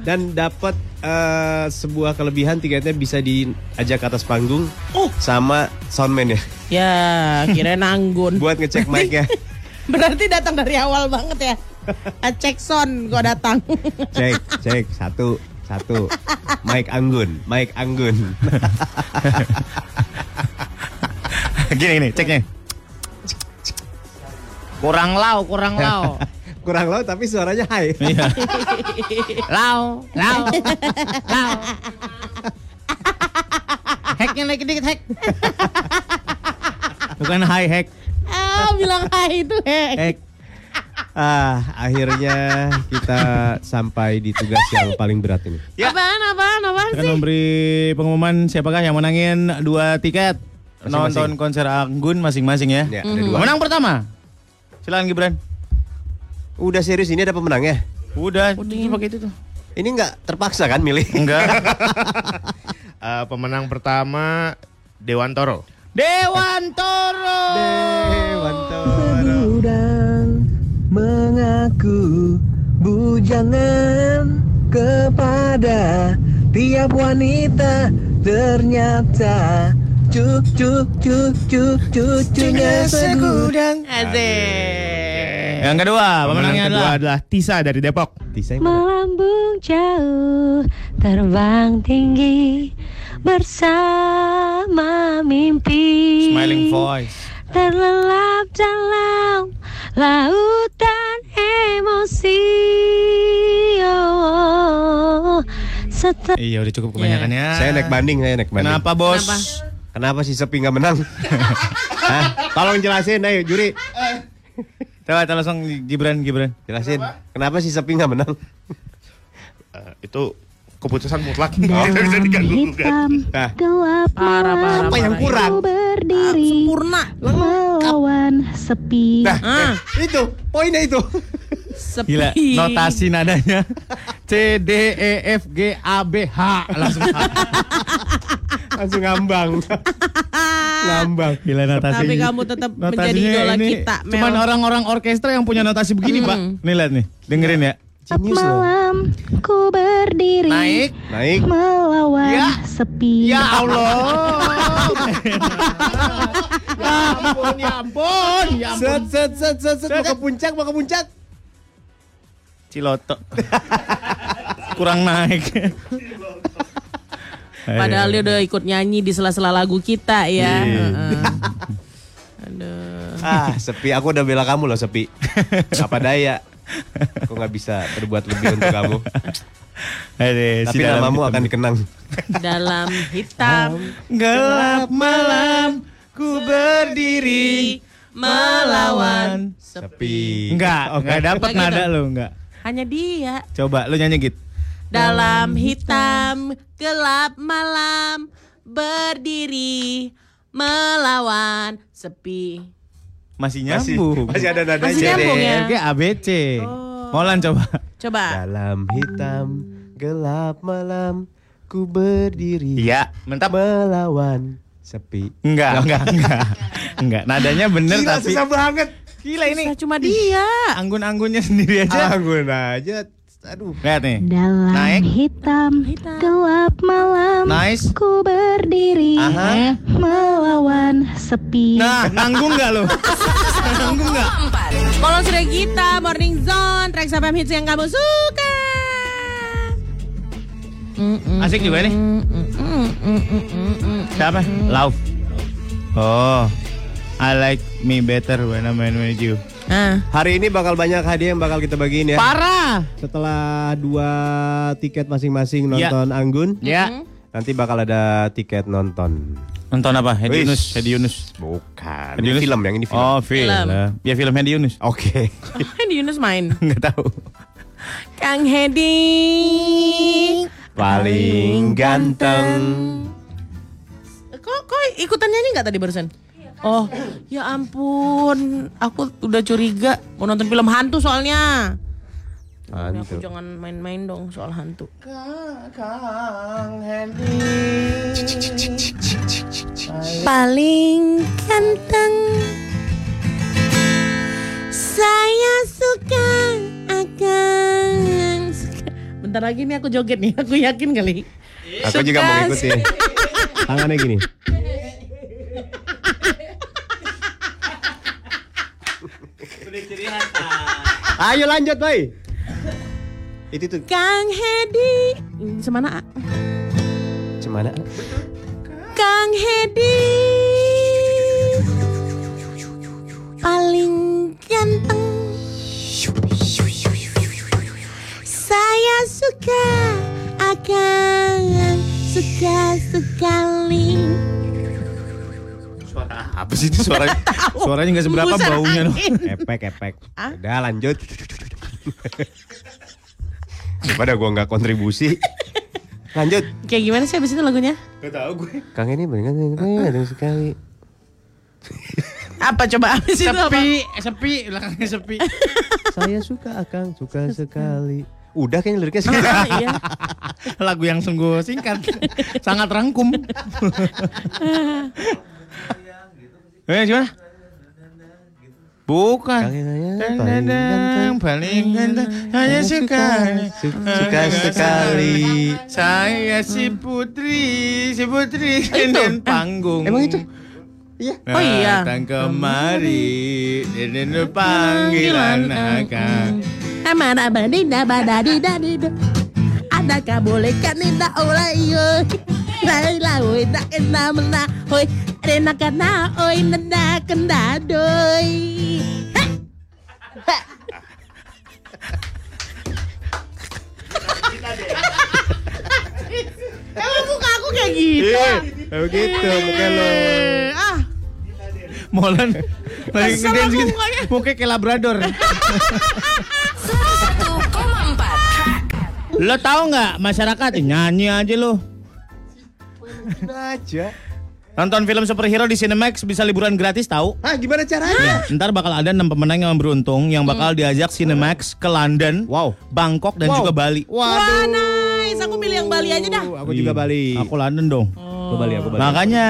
Dan dapat eh, sebuah kelebihan tiketnya bisa diajak ke atas panggung Oh. sama soundman ya Ya, kira nanggun. buat ngecek mic-nya. Berarti datang dari awal banget ya. Cek son gua datang. Cek, cek satu, satu. Mike Anggun, Mike Anggun. Gini nih ceknya. Kurang lau, kurang lau. Kurang low tapi suaranya high. Iya. lau, lau, lau. Hacknya naik dikit hack. Bukan high hack, ah, bilang hai itu hek. hack. Ah, akhirnya kita sampai di tugas yang paling berat ini. Ya. Apaan, apaan, apaan Akan sih? memberi pengumuman siapakah yang menangin dua tiket Masing-masing. nonton konser Anggun masing-masing ya. Ya, ada dua. Menang pertama. Silakan Gibran. Udah serius ini ada pemenangnya? Udah, Udah pakai itu tuh. Ini nggak terpaksa kan milih? Enggak. Eh, pemenang pertama Dewan Toro. Dewan Toro. Dewan Toro. Udang mengaku bujangan kepada tiap wanita ternyata cuk cuk cuk cuk cucunya segudang. Asik. Yang kedua, pemenangnya kedua adalah adalah Tisa dari Depok. Tisa yang melambung jauh terbang tinggi bersama mimpi Smiling Voice. terlelap dalam lautan emosi oh, setelah Iya udah cukup kebanyakan ya. Saya naik banding, saya naik banding. Kenapa bos? Kenapa? Kenapa si Sepi nggak menang? Hah? Tolong jelasin, ayo juri. Coba coba langsung Gibran Gibran. Jelasin. Kenapa si Sepi nggak menang? Eh, itu keputusan mutlak. Tidak bisa diganggu gugat. Nah. gelap Parah, parah, Apa yang kurang? Ku berdiri Sempurna. melawan sepi Nah, Ah. eh, itu poinnya itu. Sepi. Gila, notasi nadanya C D E F G A B H langsung H. Langsung ngambang. ngambang. Gila notasi. Tapi kamu tetap menjadi idola ini kita, Mel. Cuman orang-orang orkestra yang punya notasi begini, Hmm. Pak. Nih lihat nih, dengerin ya. Malam ku berdiri Naik. Naik. melawan Ya. sepi. Ya Allah. ya ampun, ya ampun, ya ampun. Set set set set set mau ke puncak, mau ke puncak. Ciloto. Kurang naik. Padahal dia udah ikut nyanyi di sela-sela lagu kita ya. Iya. Heeh. Aduh. Ah, sepi. Aku udah bela kamu loh, sepi. Apa daya? Aku nggak bisa berbuat lebih untuk kamu. Aduh, Tapi si dalam namamu akan dikenang. Dalam hitam Gelap malam ku berdiri melawan Sepi. Enggak, enggak dapat gitu. nada lo, enggak. Hanya dia. Coba lu nyanyi gitu. Dalam hitam gelap malam berdiri melawan sepi. Masih Masih- nyambung. masih ada nadanya. Masih nyambung ya? G A B C. Molan coba. Coba. Dalam hitam gelap malam ku berdiri. Iya, mantap. Melawan sepi. Enggak, enggak, enggak. Enggak, nadanya bener Gila, tapi susah banget. Gila ini Susah cuma dia. anggun-anggunnya sendiri aja. Anggun aja. Aduh. Lihat nih. Dalam Naik. hitam, gelap malam Nice. ku berdiri Aha. melawan sepi. Nah, nanggung enggak lo? nanggung enggak? Kalau sudah kita Morning Zone Trax FM hits yang kamu suka. Asik juga nih. Siapa? Love. Oh. I like me better when I'm with you. Ah. Hari ini bakal banyak hadiah yang bakal kita bagiin ya. Parah. Setelah dua tiket masing-masing Ya. nonton Anggun, Ya. nanti bakal ada tiket nonton. Nonton apa? Hedi. Yunus, Hedi Yunus. Bukan. Hedi Ini Yunus. film yang ini film. Oh, film. Film. Ya film Hedi Yunus. Oke. Ini Yunus main. Enggak tahu. Kang Hedi. Paling ganteng. Kok kok ikutan nyanyi nggak tadi barusan? Oh, ya ampun, aku udah curiga mau nonton film hantu soalnya. Ini aku Hantu. jangan main-main dong soal hantu. Paling ganteng Saya suka akan suka. Bentar lagi nih aku joget nih, aku yakin kali. Aku juga mau Suka- ikutin. Tangannya gini. Ayo lanjut, boy. Itu tuh. Kang Hedi Semana A? Cemana? Kang Hedi Paling ganteng Saya suka akan suka sekali Apa sih itu suaranya? Suaranya nggak seberapa Buset, baunya loh. Epek, epek. Ah? Udah lanjut. Daripada gua nggak kontribusi. Lanjut. Kayak gimana sih abis itu lagunya? Gak tahu gue. Kang ini bener ada sekali. Apa coba abis itu apa? Sepi, sepi, belakangnya sepi. Saya suka Akang, suka sekali. Udah kayaknya liriknya sih. Ah, iya. Lagu yang sungguh singkat, sangat rangkum. eh, gimana? Bukan. ganteng. paling ganteng, saya suka, Suka sekali. Saya si putri, si putri dan panggung. Emang itu? Iya. Oh iya. Datang kemari, dan panggilan akan. Amana badida badadida dida. Adakah boleh kan tidak oleh yo. Laila oi tak kena mena oi. Rena kana oi nenda kenda doi. Emang muka aku kayak gitu? Iya, begitu muka lo. Eh, Ah, Molan lagi ngedance gitu. mukanya. Mukanya kayak labrador. 101,4 lo tahu nggak masyarakat nyanyi aja lo. Aja. Nonton film superhero di Cinemax bisa liburan gratis tahu? Ah, gimana caranya? Ntar bakal ada enam pemenang yang beruntung yang bakal diajak Cinemax ke London, Wow. Bangkok dan Wow. juga Bali. Wah, nice. Aku pilih yang Bali aja dah. Aku juga Bali. Aku London dong. Aku Bali, aku Bali. Makanya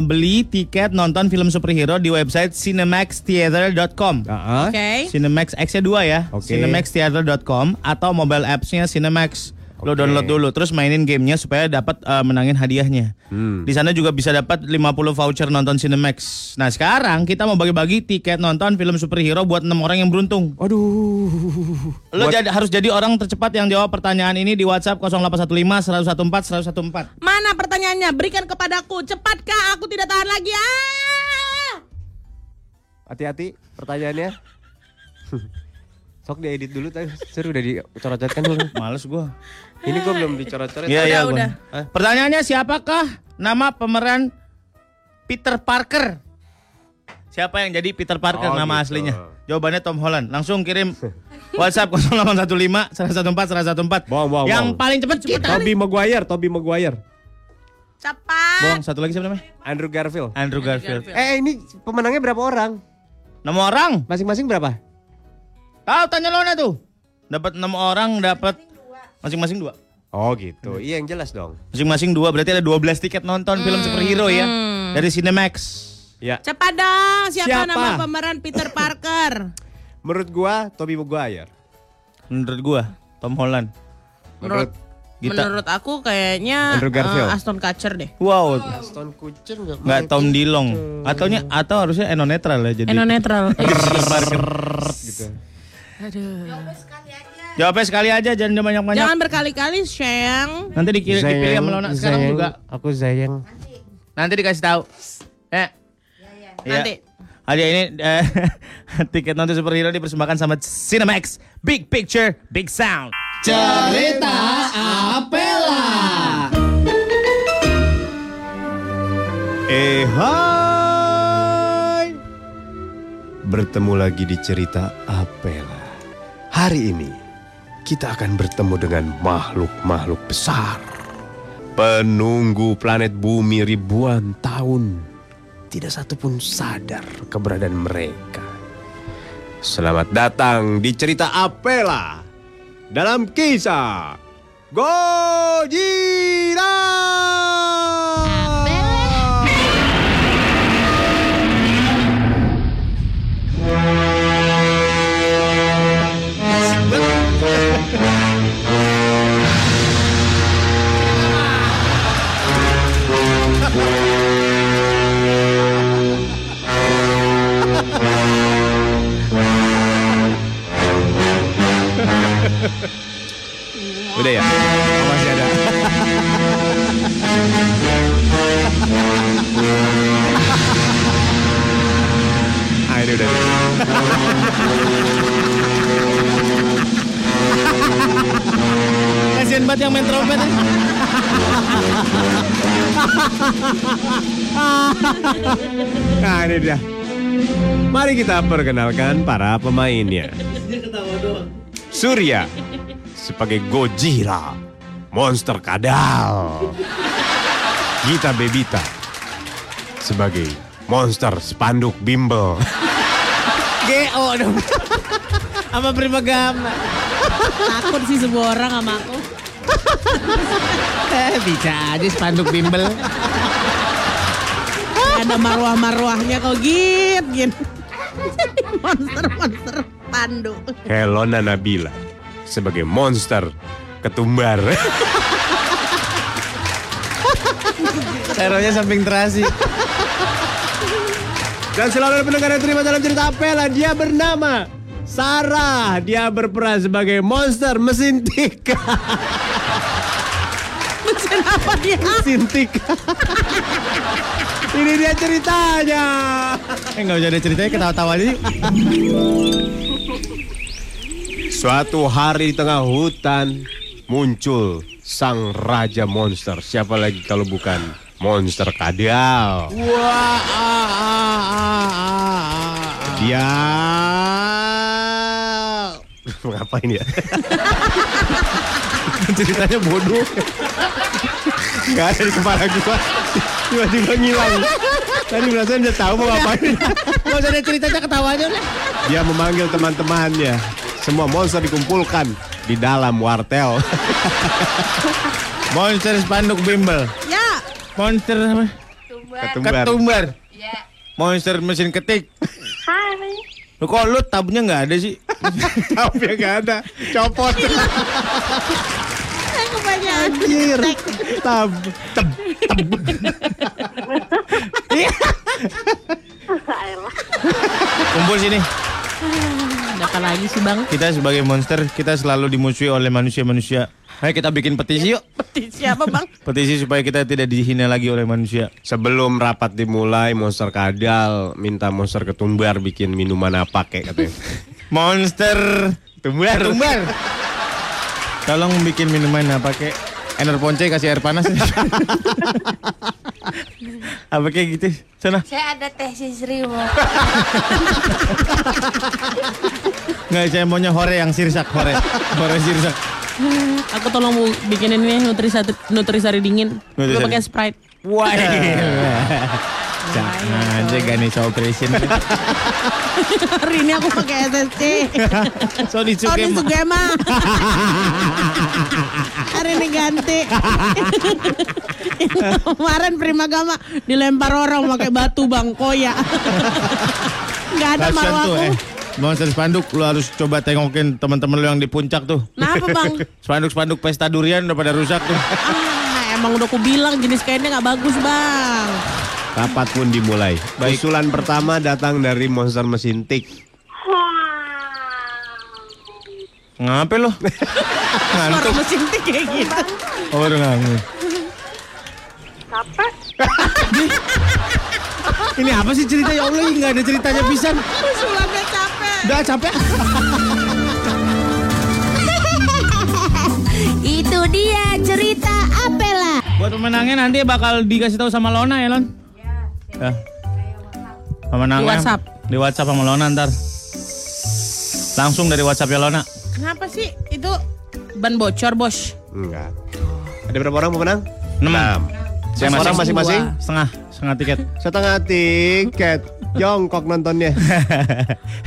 beli tiket nonton film superhero di website cinemaxtheater.com. Ah, ah. Oke. Cinemax X-nya dua ya. Oke. Cinemaxtheater.com atau mobile apps-nya Cinemax. Lo Oke. download dulu terus mainin gamenya supaya dapat eh, menangin hadiahnya. Hmm. Di sana juga bisa dapat 50 voucher nonton Cinemax. Nah, sekarang kita mau bagi-bagi tiket nonton film superhero buat 6 orang yang beruntung. Waduh. Lo Buat- jadi, harus jadi orang tercepat yang jawab pertanyaan ini di WhatsApp 0815 114 114. Mana pertanyaannya? Berikan kepadaku. Cepatkah? Aku tidak tahan lagi. Ah! Hati-hati pertanyaannya. Sok diedit dulu tadi. Seru udah dicoret-coretkan dulu. Males gua. Ini gue belum dicoret-coret. Iya, iya, udah. gua. Pertanyaannya siapakah nama pemeran Peter Parker? Siapa yang jadi Peter Parker Oh, nama gitu. aslinya? Jawabannya Tom Holland. Langsung kirim WhatsApp 0815 114 114. Bohong, bohong, Yang bohong. paling cepat kita. Toby Maguire, Toby Maguire. Cepat. Bohong, satu lagi siapa namanya? Andrew Garfield. Andrew Garfield. Eh ini pemenangnya berapa orang? Nama orang? Masing-masing berapa? Tahu tanya Lona tuh. Dapat enam orang, dapat masing-masing dua. Oh gitu. Iya yang jelas dong. Masing-masing dua, berarti ada 12 tiket nonton film superhero ya. Dari Cinemax. Ya. Cepat dong. Siapa, Siapa? nama pemeran Peter Parker? Menurut gua Toby Maguire. Menurut gua, Tom Holland. Menurut Gita. menurut aku kayaknya Andrew Garfield. eh, Aston Kutcher deh. Wow, Aston Kutcher nggak nggak Tom Dillong. Ataunya atau harusnya Eno netral ya jadi. Eno netral. Gitu. Aduh. Jawabnya sekali aja jangan banyak-banyak. Jangan berkali-kali, Sheng. Nanti dikira dipilih sama Lona sekarang Zayang, juga. Aku sayang. Nanti dikasih tahu. Eh. Iya. Nanti. Hadiah ini eh, tiket nonton superhero dipersembahkan sama Cinemax. Big picture, big sound. Cerita Apela. Eh hai. Bertemu lagi di cerita Apela. Hari ini kita akan bertemu dengan makhluk-makhluk besar. Penunggu planet bumi ribuan tahun. Tidak satu pun sadar keberadaan mereka. Selamat datang di cerita Apela. Dalam kisah Gojira. Udah ya? Oh, masih ada. ah, ini udah. Kasian banget yang main trompet. ya. Nah, ini dia. Mari kita perkenalkan para pemainnya. Surya sebagai Gojira, monster kadal. Gita Bebita sebagai monster spanduk bimbel. GO dong. Sama Primagama. Takut sih sebuah orang sama aku. Eh, bisa aja spanduk bimbel. Ada marwah-marwahnya kok git, git. Monster-monster pandu. Helona Nabila sebagai monster ketumbar. Taruhnya samping terasi. Dan selalu ada pendengar yang terima dalam cerita Apela. Dia bernama Sarah. Dia berperan sebagai monster mesin tik. Mesin apa dia? mesin tik. Ini dia ceritanya. Eh nggak usah ada ceritanya ketawa-tawa aja yuk. Suatu hari di tengah hutan muncul sang raja monster. Siapa lagi kalau bukan monster kadal. Wah, ah, ah, ah, ah. Dia ngapain ya? ceritanya bodoh. Gak ada di kepala gua. Tiba-tiba ngilang. Tadi perasaan dia tahu mau ngapain. Gak usah ada ceritanya ketawa aja udah. Dia memanggil teman-temannya. Semua monster dikumpulkan di dalam wartel. Monster spanduk bimbel. Ya. Monster apa? Ketumbar. Ketumbar. Monster mesin ketik. Hai. Lu kok lu tabnya nggak ada sih? Tapi nggak ada. Copot. Kebanyakan. Anjir. Tab. Teb. Kumpul sini. Ada apa lagi sih bang? Kita sebagai monster, kita selalu dimusuhi oleh manusia-manusia. Ayo kita bikin petisi yuk. Petisi apa bang? Petisi supaya kita tidak dihina lagi oleh manusia. Sebelum rapat dimulai, monster kadal minta monster ketumbar bikin minuman apa kayak katanya. Monster Tumbar. tumbar. Tolong bikin minuman apa kayak Ener ponce kasih air panas. apa kayak gitu. Sana. Saya ada teh sisri mau. Nggak, saya maunya hore yang sirsak, hore. Hore sirsak. Aku tolong bu bikinin ini nutrisari, nutrisari dingin. Gue Nutrisari. pakai sprite. Wah. Jangan aja Ganesha Operation. Hari ini aku pakai SSC. Sony Sony Sugema. Sugema. Hari ini ganti. Kemarin Primagama dilempar orang pakai batu bang koya. Gak ada malu Kasian tuh, aku. eh. Monster spanduk lu harus coba tengokin teman-teman lu yang di puncak tuh. Kenapa bang? Spanduk-spanduk pesta durian udah pada rusak tuh. Ah, emang udah aku bilang jenis kainnya nggak bagus bang. Rapat pun dimulai. Usulan pertama datang dari monster mesin tik. Ngapain lo? Suara mesin tik kayak gitu. Oh, udah ngantuk. Capek. Ini apa sih cerita ya Allah? Nggak ada ceritanya pisan. Sulapnya capek. Udah capek. Itu dia cerita Apela. Buat pemenangnya nanti bakal dikasih tahu sama Lona ya Lon. Ya. Pemenangnya Di WhatsApp. Di WhatsApp sama Lona ntar. Langsung dari WhatsApp ya Lona. Kenapa sih itu ban bocor bos? Enggak. Ada berapa orang pemenang? Enam. Saya Orang masing masing-masing? Setengah, setengah tiket. Setengah tiket. Jongkok nontonnya.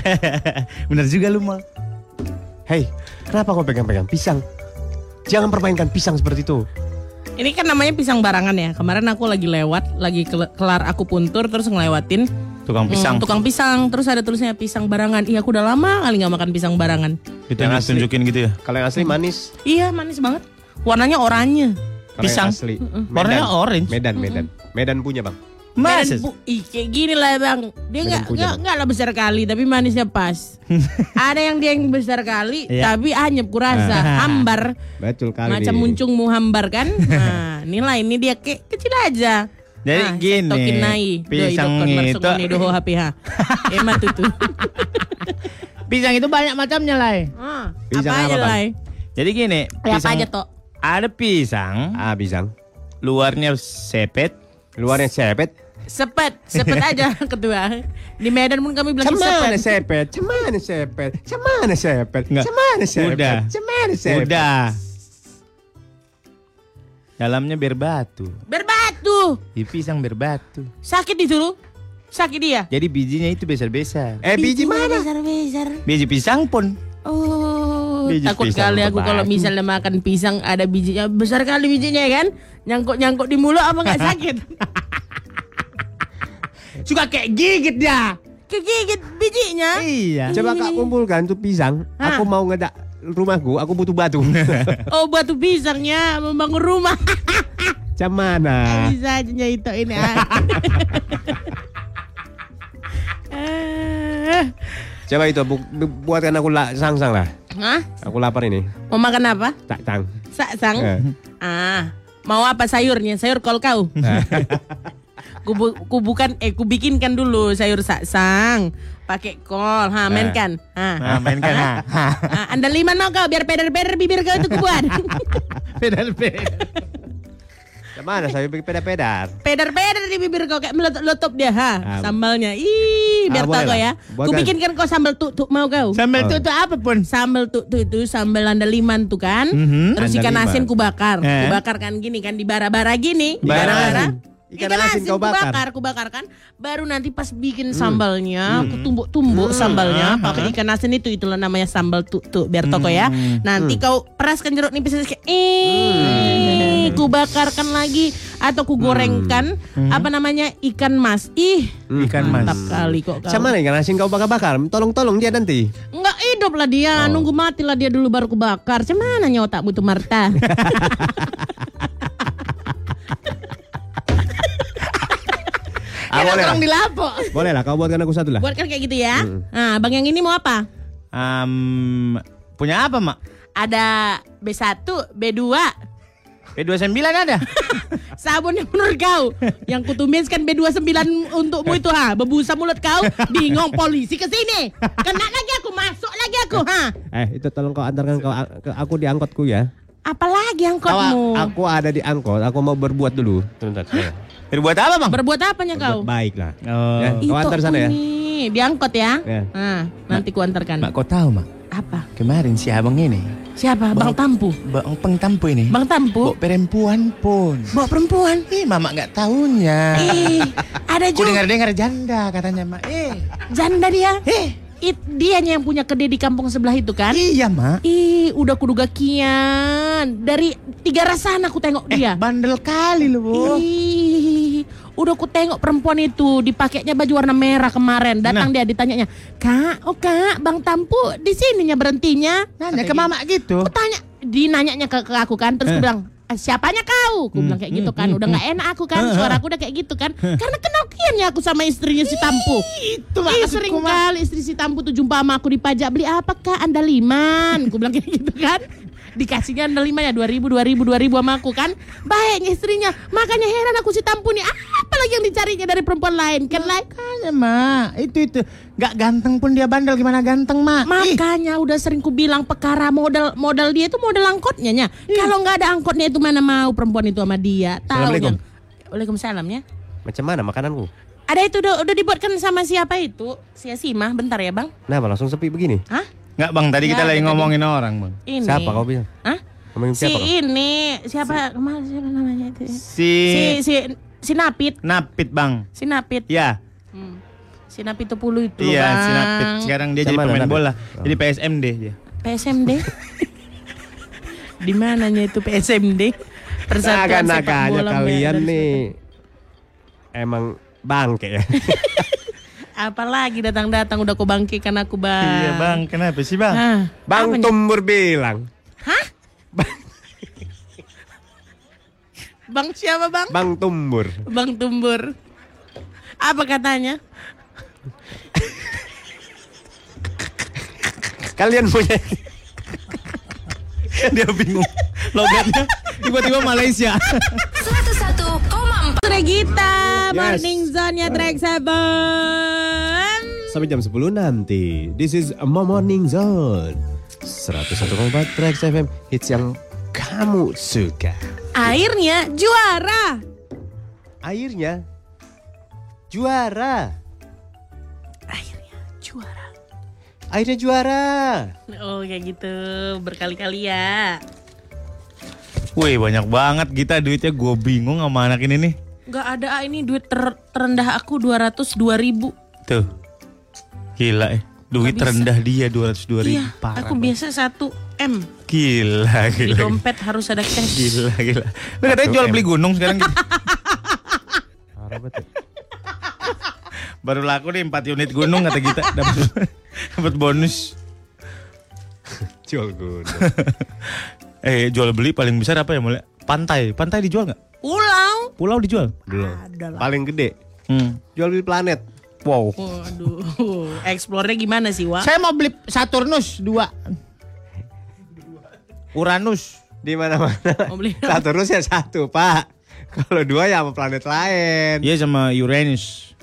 Bener juga lu mal. Hei, kenapa kau pegang-pegang pisang? Jangan permainkan pisang seperti itu. Ini kan namanya pisang barangan ya. Kemarin aku lagi lewat, lagi kel- kelar aku puntur terus ngelewatin Tukang pisang. hmm, tukang pisang. Terus ada tulisnya pisang barangan. Iya aku udah lama kali nggak makan pisang barangan. Itu yang Yang asli. tunjukin gitu ya. Kalau yang asli manis. Iya manis banget. Warnanya oranye. Pisang. asli. Warnanya orange. Medan, Medan. Medan punya bang. Medan bu- ih, kayak gini lah bang. Dia nggak nggak nggak lah besar kali, tapi manisnya pas. ada yang dia yang besar kali, Iya. tapi anyep kurasa, hambar. Betul kali. Macam muncung mu hambar kan? Nah, nilai ini dia kayak kecil aja. Jadi Ah, gini, tokin nai. pisang itu- doho HPH. Emat itu. Pisang itu banyak macamnya Lai. Ah, Pisang apa aja lah? Jadi gini, Ya, apa aja toh? Ada pisang, Ah, pisang. luarnya sepet, Luarnya sepet. Sepet, sepet aja ketua. Di Medan pun kami bilang Cemana sepet. sepet? Cemana sepet? Cemana sepet? Enggak. Cemana sepet? Udah. Cemana sepet? Udah. Dalamnya berbatu. Berbatu. Di pisang berbatu. Sakit itu lu. Sakit dia. Jadi bijinya itu besar-besar. Eh, biji mana? Besar-besar. Biji pisang pun. Oh, Biji takut kali aku kalau misalnya makan pisang ada bijinya besar kali bijinya ya kan? Nyangkut-nyangkut di mulut apa nggak sakit? Suka kayak gigit dia. Kegigit bijinya. Iya. Coba kak kumpulkan tuh pisang. Hah? Aku mau ngedak rumahku. Aku butuh batu. Oh batu pisangnya membangun rumah. Cemana? Bisa aja itu ini. ah. Eh, Coba itu bu- bu- buatkan aku la- sang-sang lah. Hah? Aku lapar ini. Mau makan apa? Tak tang. Saksang. Eh. Ah, mau apa sayurnya? Sayur kol kau. Kubu, kubukan eh kubikinkan dulu sayur saksang pakai kol ha mainkan ha Nah, mainkan. ha. Ha. Ah, anda lima no kau biar peder-peder bibir kau itu kubuat Pedal-pedal. Cemana saya bikin pedar-pedar. peder-peder di bibir kau kayak meletup-letup dia ha Ah, sambalnya ih biar ah, tahu kau ya Buatkan. kubikinkan kau sambal tuk-tuk mau kau Sambal Oh. itu tuh apa pun? sambal tuk-tuk itu sambal andaliman tuh kan Mhm. terus ikan asin kubakar Eh. kubakar kan gini kan di bara-bara gini bara-bara Ikan asin kau bakar. bakar, ku bakar kan. Baru nanti pas bikin sambalnya, aku tumbuk-tumbuk sambalnya pakai ikan asin itu itulah namanya sambal tuh tuh biar toko ya. Nanti kau peraskan jeruk nipis kayak eh ku bakarkan lagi atau ku gorengkan apa namanya ikan mas. Ih, Ikan mas. mantap kali kok kau. Sama ikan asin kau bakar-bakar. Tolong-tolong dia nanti. Enggak hidup lah dia, nunggu mati lah dia dulu baru ku bakar. Cemana nyawa tak butuh Marta? Ah, Kan boleh lah. orang dilapo. Boleh lah, kau buatkan aku satu lah. Buatkan kayak gitu ya. Nah, bang yang ini mau apa? Am, punya apa, Mak? Ada B1, B2, P29 ada. sabun yang menurut kau. Yang kutumiskan B29 untukmu itu ha. Bebusa mulut kau. Bingung polisi ke sini. Kena lagi aku, masuk lagi aku ha. Eh, itu tolong kau antarkan kau ke aku di angkotku ya. Apalagi Kau, angkotmu? aku ada di angkot, aku mau berbuat dulu. Sebentar. ya. Berbuat apa, Bang? Berbuat apanya kau? Berbuat baik lah. Oh. Ya, kau antar sana ya. Nih, diangkot ya. Ya. Nah, nanti ku antarkan. Mak, kau tahu, Mak? Apa? Kemarin si abang ini, Siapa? Bang Tampu. bang pengtampu ini, Bang Tampu? bawa perempuan pun. Bawa perempuan. Eh, Mama nggak tahunya. Ih, ada Aku juga dengar-dengar janda katanya, Mak. Eh, janda dia. eh, It, dianya yang punya kedai di kampung sebelah itu kan? iya, Mak. Ih, udah kuduga kian. Dari tiga rasana aku tengok dia. Bandel kali lu, Bu. Ih, udah ku tengok perempuan itu dipakainya baju warna merah kemarin. Datang dia ditanyanya, "Kak, oh Kak, Bang Tampu di sininya berhentinya?" Nanya ke. Mama gitu. Aku tanya, dinanyanya ke, ke aku kan, terus aku bilang, "Ah, siapanya kau? Aku bilang kayak gitu kan, udah nggak enak aku kan, suara aku udah kayak gitu kan, karena kenal kiannya aku sama istrinya si Tampu. Itu Ih, sering kali istri si Tampu tuh jumpa sama aku di pajak beli apa kak andaliman, aku bilang kayak gitu kan. Dikasihnya andaliman ya 2000 2000 2000 sama aku kan. Baiknya istrinya. Makanya heran aku si Tampu nih. Apa lagi yang dicarinya dari perempuan lain kan lain? Makanya, Mak. Itu itu. Gak ganteng pun dia bandel gimana ganteng, Mak. Ih, Makanya udah sering ku bilang perkara modal modal dia itu modal angkotnya nya. Kalau nggak ada angkotnya itu mana mau perempuan itu sama dia. Tahu Assalamualaikum. Waalaikumsalam ya. Macam mana makananku? Ada itu udah, udah dibuatkan sama siapa itu? Si Asimah, bentar ya bang. Kenapa langsung sepi begini? Hah? Nggak, Bang. Tadi kita lagi tadi. ngomongin orang, Bang. Ini. Siapa kau bilang? Hah? Ngomongin Si siapa kau? ini siapa ke mana siapa namanya itu? ya? Si, Si si si Napit, Napit, Bang. si Napit. Ya, Hmm. Si Napit itu puluh itu iya, bang. si Napit. Sekarang dia Macam jadi pemain Napit? bola. Oh. Jadi PSMD dia. PSMD. Di mananya itu PSMD? Persatuan sepak bola kalian nih emang bangke ya. Apalagi datang-datang udah kau bangkikan aku bang. Iya, Bang. Kenapa sih, Bang? Hah? Bang? Tumbur bilang. Bang siapa bang? Bang Tumbur. Bang Tumbur. Apa katanya? Kalian punya dia bingung. Logatnya tiba-tiba Malaysia. 101,4 Sore kita, Yes. Morning Zone-nya Track 7. sampai jam 10 nanti. This is a Morning Zone. 101,4 Trax FM hits yang kamu suka. Airnya juara. Airnya juara. Airnya juara. Airnya juara. Oh kayak gitu berkali-kali ya. Wih, banyak banget kita duitnya. Gue bingung sama anak ini nih. Gak ada ah, ini duit ter- terendah aku 202 ribu. Tuh. Gila eh. Duit terendah dia 202 ribu. Iya, Parah aku banget. biasa 1 M. Gila, Di gila. dompet harus ada cash. Gila, gila. Lu katanya jual beli gunung sekarang gitu. Parah betul. Baru laku nih 4 unit gunung kata kita. Dapat dapat bonus. Jual gunung. Eh, jual beli paling besar apa ya mulai? Pantai. Pantai dijual nggak? Pulau. Pulau dijual? Belum. Ada lah. Paling gede. Hmm. Jual beli planet. Wow. Waduh, explore-nya gimana sih, Wak? Saya mau beli Saturnus 2. Uranus. Di mana-mana. Mau beli Satu terus ya satu, Pak. Kalau dua ya sama planet lain. Iya sama Uranus.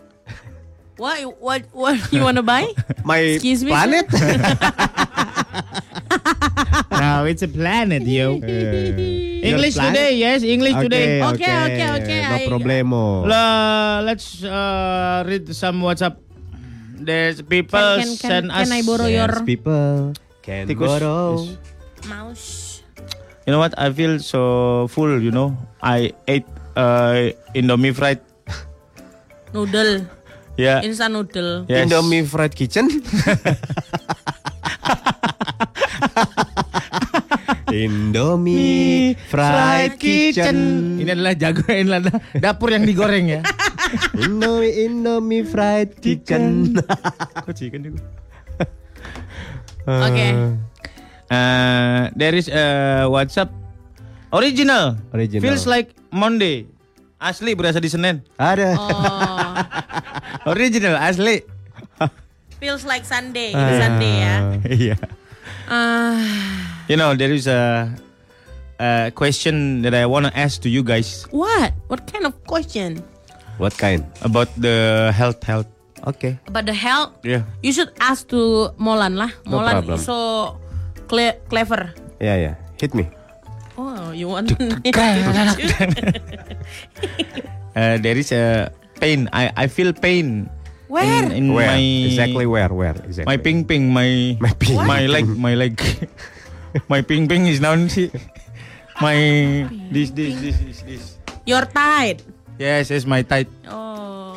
What, what, what you wanna buy? My Excuse me, planet. No, it's a planet, yo. English Your today, yes, English today. Oke, oke, oke, No problemo. La, let's uh, read some WhatsApp. There's people Can, can, send can, us. can I borrow your Yes, people can Tikus. borrow. Yes. mouse? You know what? I feel so full. You know, I ate uh, Indomie fried. Noodle. Ya. Instant noodle. Yes. Indomie Fried Kitchen. Indomie Fried Kitchen. Ini adalah jago ini adalah dapur yang digoreng ya. Indomie Indomie Fried Kitchen. Kok chicken juga? Oke. Uh, there is a WhatsApp original. Original. Feels like Monday. Asli berasa di Senin. Ada. Oh. Original asli. Feels like Sunday. Ini Sunday ya. Iya. Ah, You know there is a, a question that I wanna ask to you guys what? What kind of question? What kind? about the health health. Oke. About the health? Yeah. You should ask to Molan lah. No Molan problem. is so cle- clever. Ya ya. Hit me. Oh, you want? Uh, there is a pain. I I feel pain. Where? In, in Where? my exactly where? Where? Exactly. my ping ping my My ping- my leg my leg my ping ping is down see my this this this this this You're tight. yes yes my tight Oh.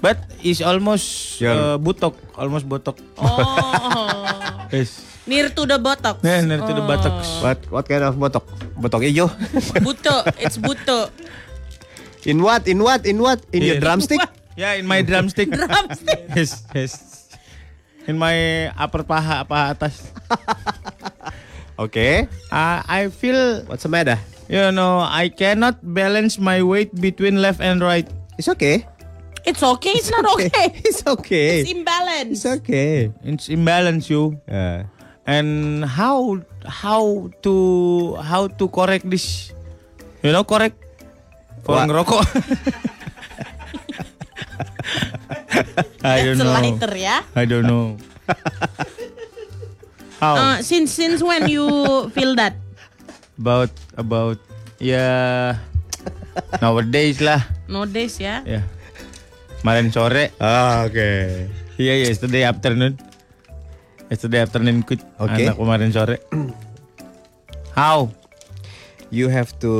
but it's almost Your- uh, butok almost botok Oh. yes Near to the buttocks. yeah near to the Oh. buttocks What what kind of botok? Botok hijau. Buto. It's buto. In what? In what? In what? In your Yeah. Drumstick? yeah in my drumstick Drumstick. yes yes in my upper paha paha atas Oke. uh, I feel What's the matter? you know I cannot balance my weight between left and right It's okay. It's okay. It's not okay. It's okay. It's imbalance. It's okay. it's imbalance you Uh, and how how to how to correct this you know correct for ngerokok I don't know lighter ya. I don't know how Uh, since since when you feel that? about about ya nowadays lah Nowadays ya. ya kemarin sore Ah, oke. iya yesterday afternoon yesterday afternoon ikut Oke. anak kemarin sore how You have to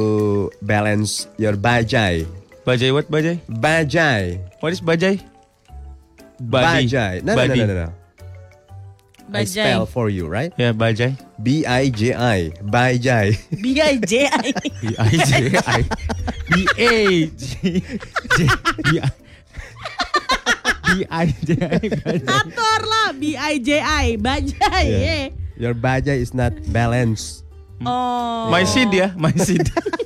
balance your bajai. Bajai what bajai Bajai. what is bajai Body. Bajai. No, no, no, no, no, no. I Bajai. spell for you, right? ya bajai B I J I. Bajai. B I J I. B I J I B A J J B I B I J I bajai. Lah B I J I. Bajai. Yeah. Yeah. Your bajai is not balanced. Oh. My seed ya, my seed.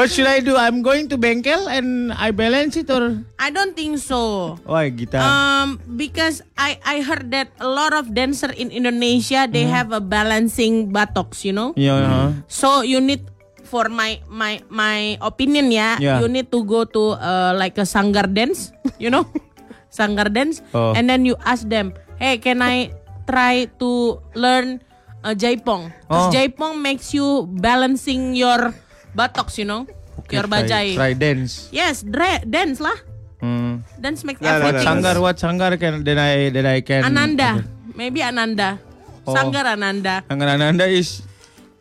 What should I do? I'm going to bengkel and I balance it or I don't think so. why kita? Um, because I I heard that a lot of dancer in Indonesia they have a balancing buttocks, you know. yeah, huh? So you need for my my my opinion ya, Yeah. you need to go to uh, like a sanggar dance, you know, sanggar dance, Oh. and then you ask them, hey, can I try to learn uh, jaipong? Because Oh. jaipong makes you balancing your buttocks, you know, your try, bajai. try dance. Yes, dra- dance lah. Hmm. Dance makes What no, everything. sanggar? What sanggar can then I then I can? Ananda, maybe Ananda. Oh. Sanggar Ananda. Sanggar Ananda is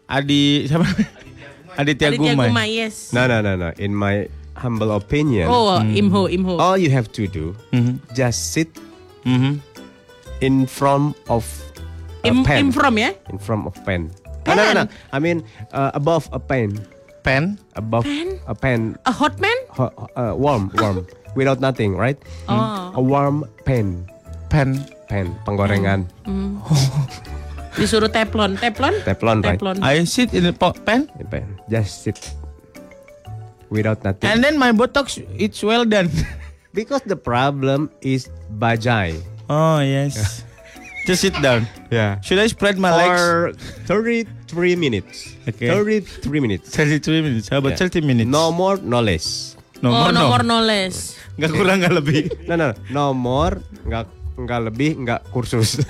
Adi siapa? Aditya, Aditya Gumai. Gumai, yes. No, no, no, no. In my humble opinion, Oh, Imho, Imho. all you have to do, Mhm. just sit Mhm. in front of a Im, pen. im from ya? in front of pen. No, no, no, no. I mean uh, above a pen. Pen? Above Pen? a pen. A hot man? Ho- uh, warm, warm. Without nothing, right? Oh. A warm pen. Pen. Pen. Penggorengan. Disuruh teflon, teflon? Teflon, right? Teflon. I sit in the po- pen Pen. Just sit. Without nothing. and then my botox it's well done. because the problem is bajai. oh yes. Just sit down. Yeah. Should I spread my legs? For 33 minutes. Okay. 33 minutes. 33 minutes. How about Yeah. 30 minutes? No more, no less. no oh, more, no no. more, no less. Nggak kurang, nggak lebih. No, no, no. No more, nggak nggak lebih, nggak kursus.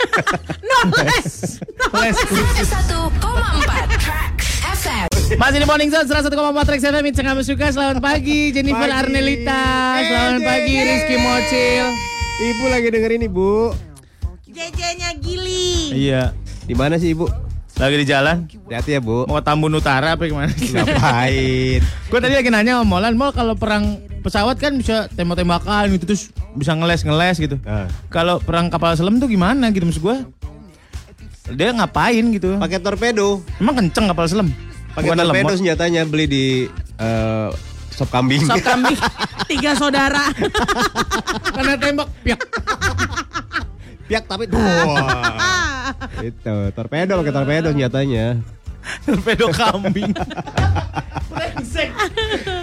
No less. 101,4 Tracks FM. Masih di Morning Zone 101,4 Trax FM It's kamu suka Selamat pagi Jennifer Pagi. Arnelita Selamat pagi. Rizky Mocil ibu lagi dengerin ibu. JJ-nya Gili. Iya Di mana sih ibu? Lagi di jalan. Hati-hati ya bu. Mau ke Tambun Utara apa gimana? Ngapain? Gue tadi lagi nanya sama Molan, Mol kalau perang pesawat kan bisa tembak-tembakan gitu terus bisa ngeles-ngeles gitu. Ah. Kalau perang kapal selam tuh gimana gitu maksud gue? Dia ngapain gitu? Pakai torpedo. Emang kenceng kapal selam? Pakai torpedo lemot. senjatanya beli di eh, sop kambing. Sop kambing tiga saudara. Karena tembak piak. Piak tapi wah. Itu torpedo pakai torpedo senjatanya. Torpedo kambing.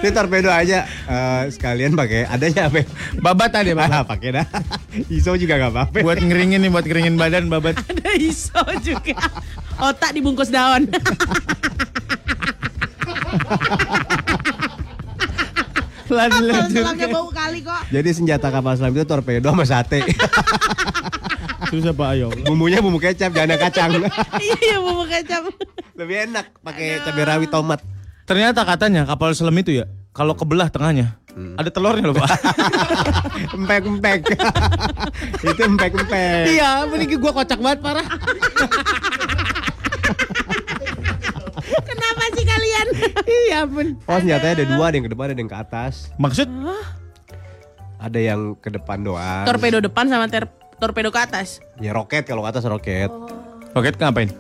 Ini torpedo aja eh, sekalian pakai adanya apa? Babat tadi Ah, babat. pakai dah. Iso juga nggak apa-apa. buat ngeringin nih, buat ngeringin badan babat. Ada iso juga. Otak dibungkus daun. Lanjut. Selangnya bau kali kok. Jadi senjata kapal selam itu torpedo sama sate. Susah Pak Ayo. Bumbunya bumbu kecap, jangan ada kacang. Iya bumbu kecap. Lebih enak pakai cabai rawit tomat. Ternyata katanya kapal selam itu ya, kalau kebelah tengahnya, ada telurnya loh Pak. Empek-empek. itu empek-empek. iya, ini gua kocak banget parah. Kenapa sih kalian? iya pun. Oh senjatanya ada dua, ada yang ke depan, ada yang ke atas. Maksud? Ada yang ke depan doang. Torpedo depan sama ter torpedo ke atas. Ya roket kalau ke atas roket. Roket ngapain?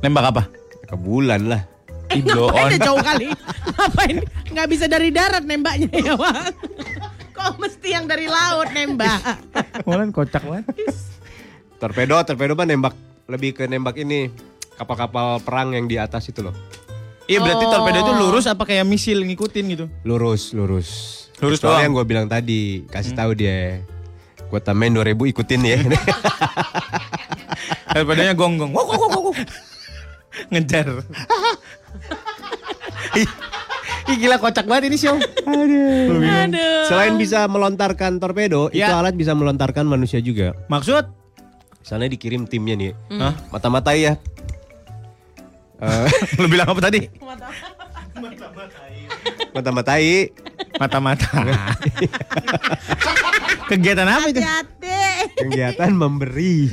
Nembak apa? Ke bulan lah. Eh Iblo ngapain on. ya jauh kali? Ngapain? Nggak bisa dari darat nembaknya ya bang? Kok mesti yang dari laut nembak? Molan kocak banget. Torpedo, torpedo mah nembak lebih ke nembak ini kapal-kapal perang yang di atas itu loh. Iya berarti Oh. torpedo itu lurus apa kayak misil ngikutin gitu? Lurus, lurus. Lurus Soalnya doang. yang gue bilang tadi, kasih tahu dia. Gue tambahin 2000 ikutin ya. Daripadanya gonggong. Wok, wok, wok, wok. Ngejar. Ih, gila kocak banget ini show. Aduh. Aduh. Selain bisa melontarkan torpedo, itu Ya. alat bisa melontarkan manusia juga. Maksud? Misalnya dikirim timnya nih. Hah? Mata-matai ya. Eh, Lu bilang apa tadi? mata-matai. Mata-mata. Kegiatan apa itu? Hati-hati. Kegiatan memberi.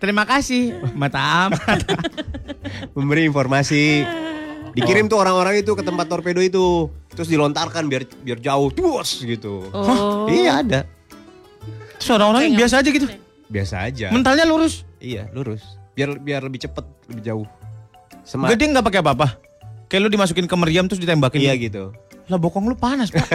Terima kasih. Mata amat. Memberi informasi. Dikirim tuh orang-orang itu ke tempat torpedo itu. Terus dilontarkan biar biar jauh. Tuos gitu. Oh. Iya ada. Terus orang-orang biasa aja gitu. Biasa aja. Mentalnya lurus. Iya lurus. Biar biar lebih cepet, lebih jauh. Semat. Gede nggak pakai apa-apa. Kayak lu dimasukin ke meriam terus ditembakin. Iya gitu. Lah bokong lu panas, Pak.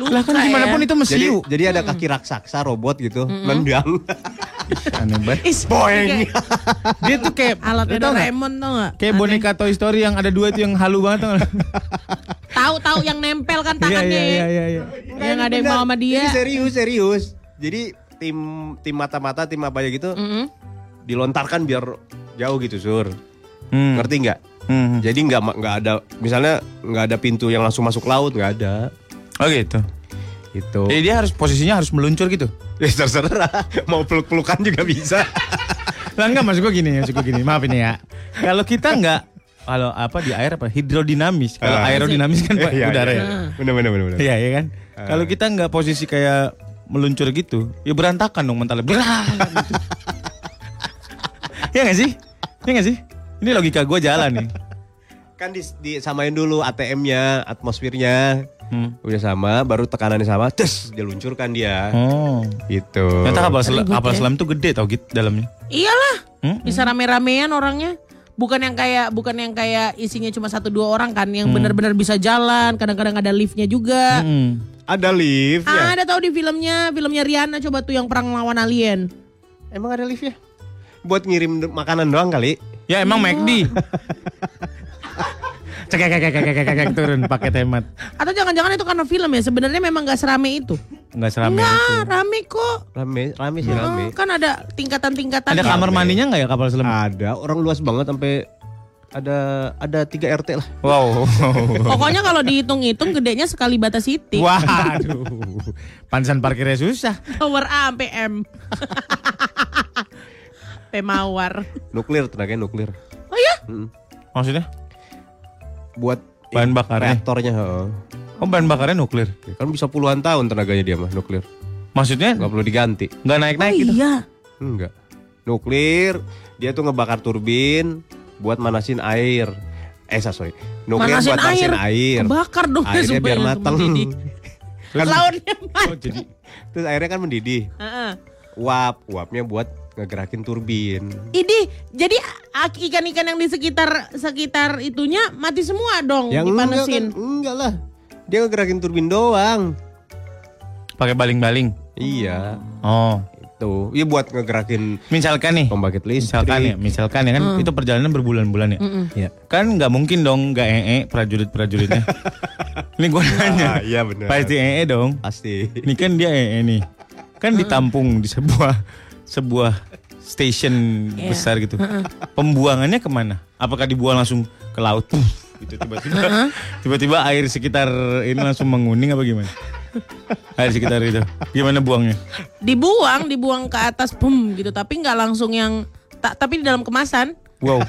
lah kan gimana pun itu Jadi, mesiu. jadi ada kaki raksasa robot gitu, nendang. Aneh banget. Is, Boeng. Dia tuh kayak Alatnya lu tau nggak? Doraemon tau gak? Kayak boneka Toy Story yang ada dua itu yang halu banget tau nggak? Tahu-tahu yang nempel kan Iya tangannya. iya iya iya. iya. Yang ada yang mau sama dia. Ini serius, serius. Jadi tim tim mata-mata, tim apa aja gitu, Mm-mm. dilontarkan biar jauh gitu, Sur. Hmm. Ngerti nggak? Hmm. Jadi nggak nggak ada, misalnya nggak ada pintu yang langsung masuk laut, nggak ada. Oh gitu. Gitu. Jadi dia harus posisinya harus meluncur gitu. Ya terserah, mau peluk-pelukan juga bisa. Lah enggak maksud gue gini, maksud gue gini. Maaf ini ya. Kalau kita enggak kalau apa di air apa hidrodinamis. Kalau Ah. aerodinamis kan Pak, Iya, udara iya. ya. Bener bener. bener. Iya iya kan. Kalau kita enggak posisi kayak meluncur gitu, ya berantakan dong mentalnya. Gitu. Iya gak sih? Iya gak sih? Ini logika gue jalan nih. Kan dis- disamain dulu ATM-nya, atmosfernya. Hmm. Udah sama, baru tekanannya sama, terus diluncurkan dia. Oh. Gitu. Ternyata kapal selam, Ribet kapal ya. selam tuh gede tau gitu dalamnya. Iyalah. Hmm? Bisa rame-ramean orangnya. Bukan yang kayak bukan yang kayak isinya cuma satu dua orang kan yang benar-benar bisa jalan, kadang-kadang ada liftnya juga. Hmm. Ada lift ya? Ada tahu di filmnya, filmnya Rihanna coba tuh yang perang lawan alien. Emang ada lift ya? Buat ngirim makanan doang kali. Ya emang McD. Cek cek cek cek cek cek turun pakai hemat. Atau jangan-jangan itu karena film ya? Sebenarnya memang gak serame itu. Enggak serame itu. Enggak, rame kok. Rame, rame sih rame. Oh, kan ada tingkatan-tingkatan. Ada kamar mandinya nggak ya kapal selam? Ada, orang luas banget sampai ada ada 3 RT lah. Wow. Pokoknya kalau dihitung-hitung gedenya sekali batas city. Waduh. Pansan parkirnya susah. Tower A sampai M. Pemawar. Nuklir tenaganya nuklir. Oh iya? Mm. Maksudnya? Buat Bahan bakarnya. reaktornya. heeh. Oh bahan bakarnya nuklir. Ya, Kan bisa puluhan tahun tenaganya dia mah nuklir. Maksudnya Nggak perlu diganti. nggak naik naik oh gitu. iya. Enggak. Nuklir dia tuh ngebakar turbin buat manasin air. Eh sorry, nuklir Manasin buat manasin air. air. Kebakar dong Airnya biar mendidih. Kan- Lautnya Oh, jadi Terus airnya kan mendidih. Heeh. Uap, uapnya buat ngegerakin turbin. Ini jadi ikan-ikan yang di sekitar sekitar itunya mati semua dong Yang enggak dipanasin. kan, enggak lah. Dia ngegerakin turbin doang. pakai baling-baling. Iya, Oh, itu. Iya buat ngegerakin misalkan nih, pembangkit listrik. misalkan ya, misalkan ya kan Hmm. itu perjalanan berbulan-bulan ya. Iya. Kan nggak mungkin dong nggak ee prajurit-prajuritnya. Ini gue nanya. Ah, iya benar. Pasti ee dong. Pasti. Ini kan dia ee nih. Kan ditampung di sebuah sebuah station Iya. besar gitu. Pembuangannya ke mana? Apakah dibuang langsung ke laut? Gitu tiba-tiba tiba-tiba air sekitar ini langsung menguning apa gimana? Air sekitar itu. Gimana buangnya? Dibuang, dibuang ke atas bum gitu tapi nggak langsung yang tak tapi di dalam kemasan Wow.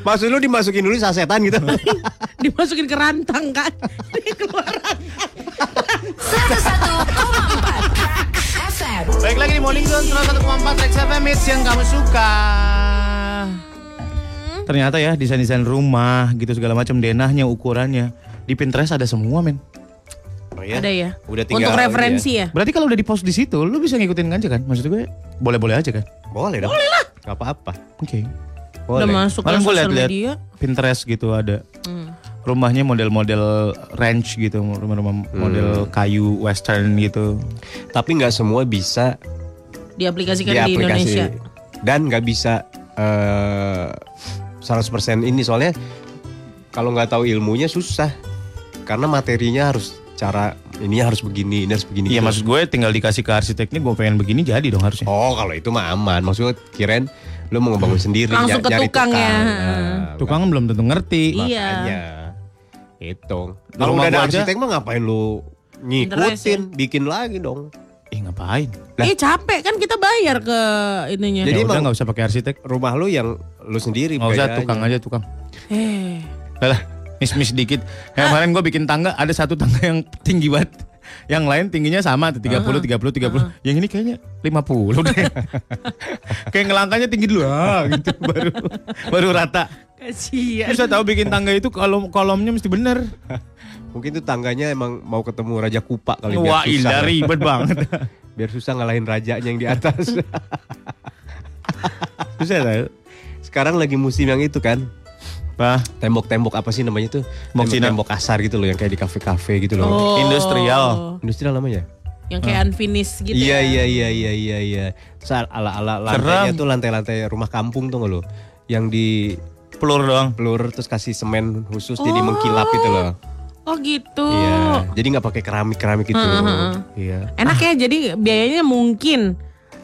Maksud lu dimasukin dulu sasetan gitu? dimasukin ke rantang kan. Keluar 101,4 Tracks FM. Baik lagi di Morning Zone 101,4 Rex FM Hits yang kamu suka. Ternyata ya desain-desain rumah gitu segala macam denahnya, ukurannya di Pinterest ada semua men. Oh iya? Ada ya. Udah tinggal Untuk referensi ya. Berarti kalau udah di post di situ, lu bisa ngikutin aja kan? Maksud gue boleh-boleh aja kan? Boleh dong. Boleh lah. Gak apa-apa. Oke. Boleh. Udah masuk ke gue liat-liat media. Pinterest gitu ada Hmm. Rumahnya model-model ranch gitu, rumah-rumah model kayu western gitu. Tapi nggak semua bisa Diaplikasikan di di, Indonesia. dan nggak bisa eh 100% ini soalnya kalau nggak tahu ilmunya susah karena materinya harus cara ini harus begini ini harus begini Iya gitu. maksud gue tinggal dikasih ke arsiteknya gue pengen begini jadi dong harusnya. oh kalau itu mah aman maksudnya kirain lu mau ngebangun sendiri Langsung ke nyari tukang ya. Nah, Tukang belum tentu ngerti. Iya. makanya itu kalau udah ada aja- arsitek mah ngapain lu ngikutin bikin lagi dong Eh ngapain? Eh capek kan kita bayar ke ininya. Jadi Jadi udah nggak usah pakai arsitek. rumah lu yang lu sendiri Nggak usah tukang aja tukang. Eh. Lah, mis-mis dikit. Yang kemarin gue bikin tangga, ada satu tangga yang tinggi banget. Yang lain tingginya sama tuh 30, 30, 30. Yang ini kayaknya 50 deh. Kayak ngelangkanya tinggi dulu ah, gitu baru baru rata. Kasihan. Bisa tahu bikin tangga itu kolom kolomnya mesti bener. Mungkin tuh tangganya emang mau ketemu Raja Kupa kali Wah, ilah ribet banget. biar susah ngalahin rajanya yang di atas. Susah tahu. Sekarang lagi musim yang itu kan. Apa? Tembok-tembok apa sih namanya tuh? Tembok Cina. Tembok kasar gitu loh yang kayak di kafe-kafe gitu loh. Oh. Industrial. Industrial namanya? Yang kayak unfinished gitu iya, ya. iya iya iya iya iya. Terus ala-ala lantainya tuh lantai-lantai rumah kampung tuh nggak lo? Yang di Pelur doang. pelur terus kasih semen khusus jadi mengkilap itu loh. Oh gitu. Iya. Jadi nggak pakai keramik-keramik gitu. Heeh, heeh. Iya. Enak ya jadi biayanya mungkin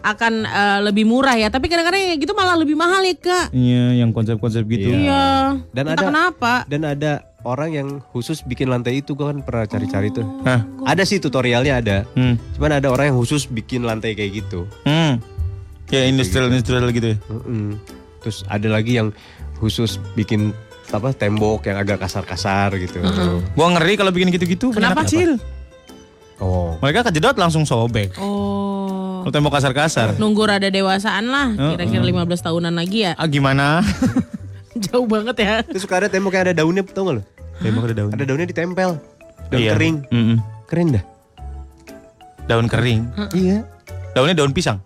akan eh, lebih murah ya. Tapi kadang-kadang gitu malah lebih mahal ya kak. Iya, yang konsep-konsep gitu. Iya. Dan Entah ada kenapa. dan ada orang yang khusus bikin lantai itu gue kan pernah cari-cari tuh. Hah? Ada sih tutorialnya ada. Hmm. Cuman ada orang yang khusus bikin lantai kayak gitu. Hmm. Ya industrial industrial gitu ya. Mm-mm. Terus ada lagi yang khusus bikin apa tembok yang agak kasar-kasar gitu. Gua ngeri kalau bikin gitu-gitu. Kenapa? anak kecil. Oh. Mereka kejedot langsung sobek. Oh. Kalau tembok kasar-kasar. Nunggu rada dewasaan lah. Kira-kira 15 tahunan lagi ya. Ah gimana? Jauh banget ya. Terus suka ada tembok yang ada daunnya tau gak lo? tembok ada daun. Ada daunnya ditempel. Daun Iya. kering. Mm-mm. Keren dah. Daun kering. Iya. Daunnya daun pisang.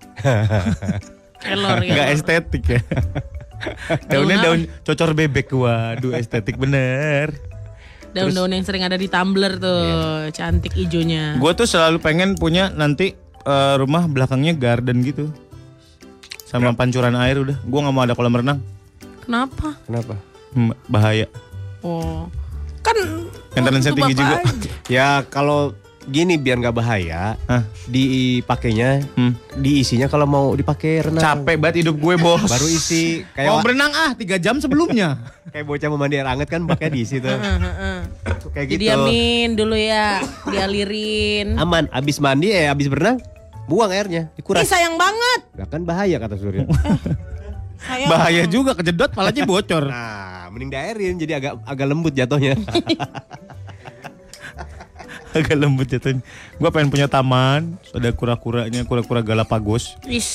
Kelor ya. Enggak estetik ya. Daunnya daun cocor bebek. Waduh estetik bener. Daun-daun yang sering ada di tumbler tuh. Cantik ijonya. Gue tuh selalu pengen punya nanti eh, rumah belakangnya garden gitu. Sama pancuran air udah. Gue nggak mau ada kolam renang. Kenapa? Kenapa? Hmm, bahaya. Oh. Kan Maintenance-nya waktu tinggi juga. aja. Ya kalau gini biar nggak bahaya, Hah? dipakainya, Hmm. diisinya kalau mau dipakai renang. Capek banget hidup gue bos. Baru isi kayak Mau berenang ah tiga jam sebelumnya. kayak bocah mau mandi air hangat kan pakai diisi tuh. Heeh. kayak gitu. Didiamin dulu ya. Dialirin. Aman, abis mandi eh abis berenang, buang airnya, Ih dikuras. sayang banget. Nah, kan bahaya kata Surya. Sayang. Bahaya juga kejedot palanya bocor. nah, mending dairin jadi agak agak lembut jatuhnya. Agak lembut jatuhnya. Gue pengen punya taman. Ada kura-kuranya, kura-kura Galapagos. Is.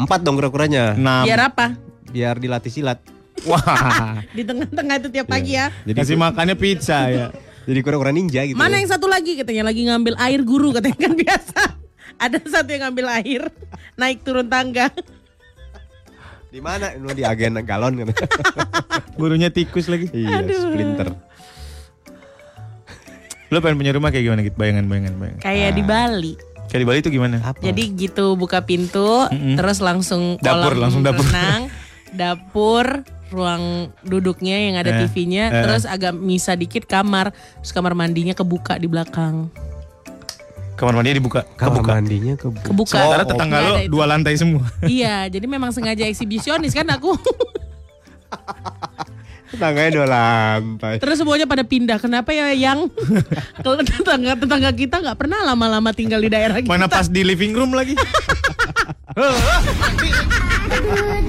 Empat dong kura-kuranya. Enam. Biar apa? Biar dilatih silat. Wah. Di tengah-tengah itu tiap pagi ya. Jadi Kasih makannya pizza ya. Jadi kura-kura ninja gitu. Mana yang satu lagi katanya lagi ngambil air guru katanya kan biasa. Ada satu yang ngambil air naik turun tangga. Di mana? Di agen galon kan. Gurunya tikus lagi. iya, splinter. Lo pengen punya rumah kayak gimana gitu? Bayangan, bayangan, bayangan. Kayak di Bali. Kayak di Bali itu gimana? Jadi gitu buka pintu, Mm-mm. terus langsung Dapur, kolam langsung dapur. renang, dapur, ruang duduknya yang ada Eh, TV-nya, eh. terus agak misa dikit kamar, terus kamar mandinya kebuka di belakang. Kamar mandinya dibuka. Kamar Kebuka. mandinya kebuka. Kebuka. Sementara tetangga Nggak lo dua lantai semua. iya, jadi memang sengaja eksibisionis kan aku. Tetangganya dua lantai. Terus semuanya pada pindah. Kenapa ya yang kalau tetangga tetangga kita nggak pernah lama-lama tinggal di daerah kita. Mana pas di living room lagi?